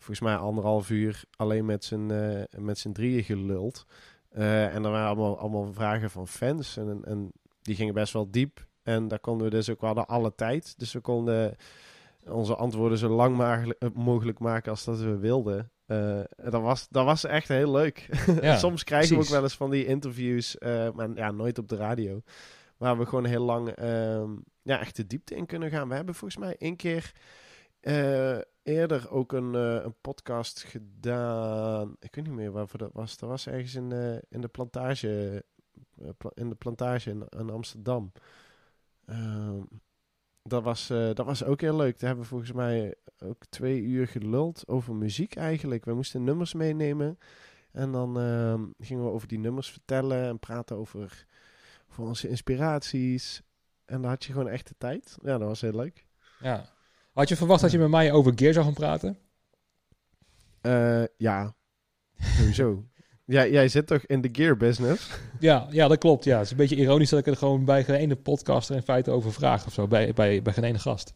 volgens mij anderhalf uur alleen met z'n eh, met z'n drieën geluld. Eh, en er waren allemaal, allemaal vragen van fans. En, en die gingen best wel diep. En daar konden we dus ook, we hadden alle tijd. Dus we konden onze antwoorden zo lang mogelijk, mogelijk maken als dat we wilden. Eh, dat, was, dat was echt heel leuk. Ja, Soms krijgen we ook wel eens van die interviews, eh, maar ja, nooit op de radio. Waar we gewoon heel lang ehm, ja, echt de diepte in kunnen gaan. We hebben volgens mij één keer eh, eerder ook een, eh, een podcast gedaan. Ik weet niet meer waarvoor dat was. Dat was ergens in, eh, in de plantage, eh, in, de plantage in, in Amsterdam. Ehm, dat, was, dat was ook heel leuk. Daar hebben we volgens mij ook twee uur geluld over muziek eigenlijk. We moesten nummers meenemen. En dan ehm, gingen we over die nummers vertellen en praten over, over onze inspiraties. En dan had je gewoon echt de tijd. Ja, dat was heel leuk. Ja. Had je verwacht dat je met mij over Gear zou gaan praten? Eh, ja, sowieso. ja, jij zit toch in de gear business? Ja, ja, dat klopt. Ja. Het is een beetje ironisch dat ik er gewoon bij geen ene podcaster in feite over vraag of zo. Bij, bij, bij geen ene gast.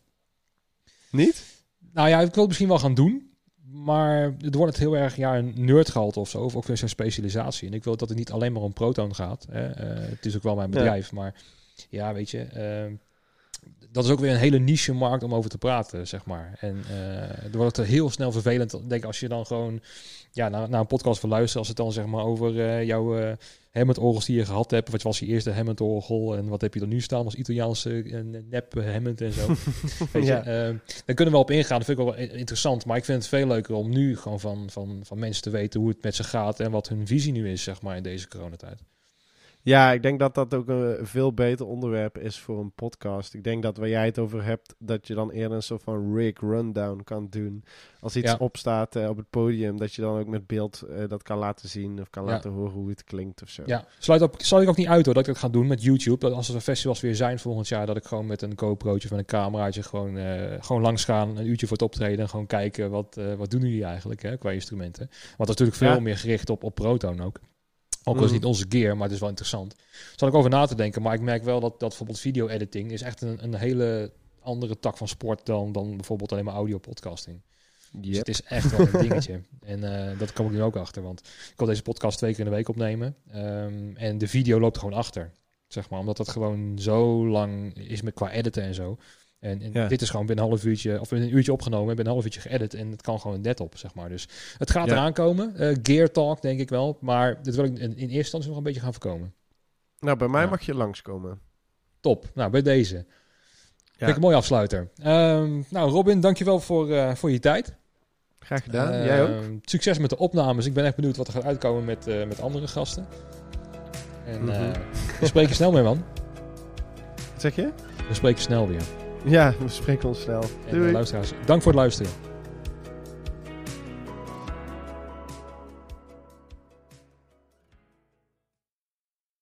Niet? Nou ja, ik wil het misschien wel gaan doen. Maar het wordt het heel erg ja, een nerdgehalte of zo. Of ook weer zo'n specialisatie. En ik wil dat het niet alleen maar om Proton gaat. Hè. Eh, het is ook wel mijn Ja. bedrijf. Maar ja, weet je... eh, dat is ook weer een hele niche markt om over te praten, zeg maar. En eh er wordt het heel snel vervelend. Denk ik, als je dan gewoon ja, naar, naar een podcast wil luisteren, als het dan zeg maar over eh, jouw eh Hammond-orgels die je gehad hebt. Wat was je eerste Hammond-orgel en wat heb je er nu staan als Italiaanse eh, nep Hammond en zo. Weet Ja. je, daar kunnen we op ingaan. Dat vind ik wel interessant. Maar ik vind het veel leuker om nu gewoon van, van, van mensen te weten hoe het met ze gaat en wat hun visie nu is, zeg maar, in deze coronatijd. Ja, ik denk dat dat ook een veel beter onderwerp is voor een podcast. Ik denk dat waar jij het over hebt, dat je dan eerder een soort van rig rundown kan doen. Als iets Ja. opstaat eh, op het podium, dat je dan ook met beeld eh, dat kan laten zien of kan Ja. laten horen hoe het klinkt of zo. Ja, sluit, op, sluit ik ook niet uit hoor, dat ik dat ga doen met YouTube. Dat als er festivals weer zijn volgend jaar, dat ik gewoon met een GoPro'tje van een cameraatje gewoon, eh, gewoon langs gaan, een uurtje voor het optreden en gewoon kijken wat, wat doen jullie eigenlijk hè, qua instrumenten. Want dat is natuurlijk veel Ja. meer gericht op, op Proton ook. Ook al is het Mhm. niet onze gear, maar het is wel interessant. Zal ik over na te denken, maar ik merk wel dat, dat bijvoorbeeld video-editing is echt een, een hele andere tak van sport dan, dan bijvoorbeeld alleen maar audio-podcasting. Dus het is echt wel een dingetje. En eh, dat kom ik nu ook achter. Want ik wil deze podcast twee keer in de week opnemen. Ehm, en de video loopt gewoon achter. Zeg maar, omdat dat gewoon zo lang is met qua editen en zo. En, en Ja. dit is gewoon binnen een half uurtje, of binnen een uurtje opgenomen, binnen een half uurtje geëdit. En het kan gewoon net op, zeg maar. Dus het gaat Ja. eraan komen. Eh, gear talk, denk ik wel. Maar dit wil ik in, in eerste instantie nog een beetje gaan voorkomen. Nou, bij mij Ja. mag je langskomen. Top. Nou, bij deze. Ja. Vind ik een mooi afsluiter. Ehm, nou, Robin, dankjewel voor, eh, voor je tijd. Graag gedaan. Jij ook? Ehm, Succes met de opnames. Ik ben echt benieuwd wat er gaat uitkomen met, eh, met andere gasten. En Mhm. we spreken snel weer, man. Wat zeg je? We spreken snel weer. Ja, we spreken ons snel. En Doei. eh, luisteraars, dank voor het luisteren.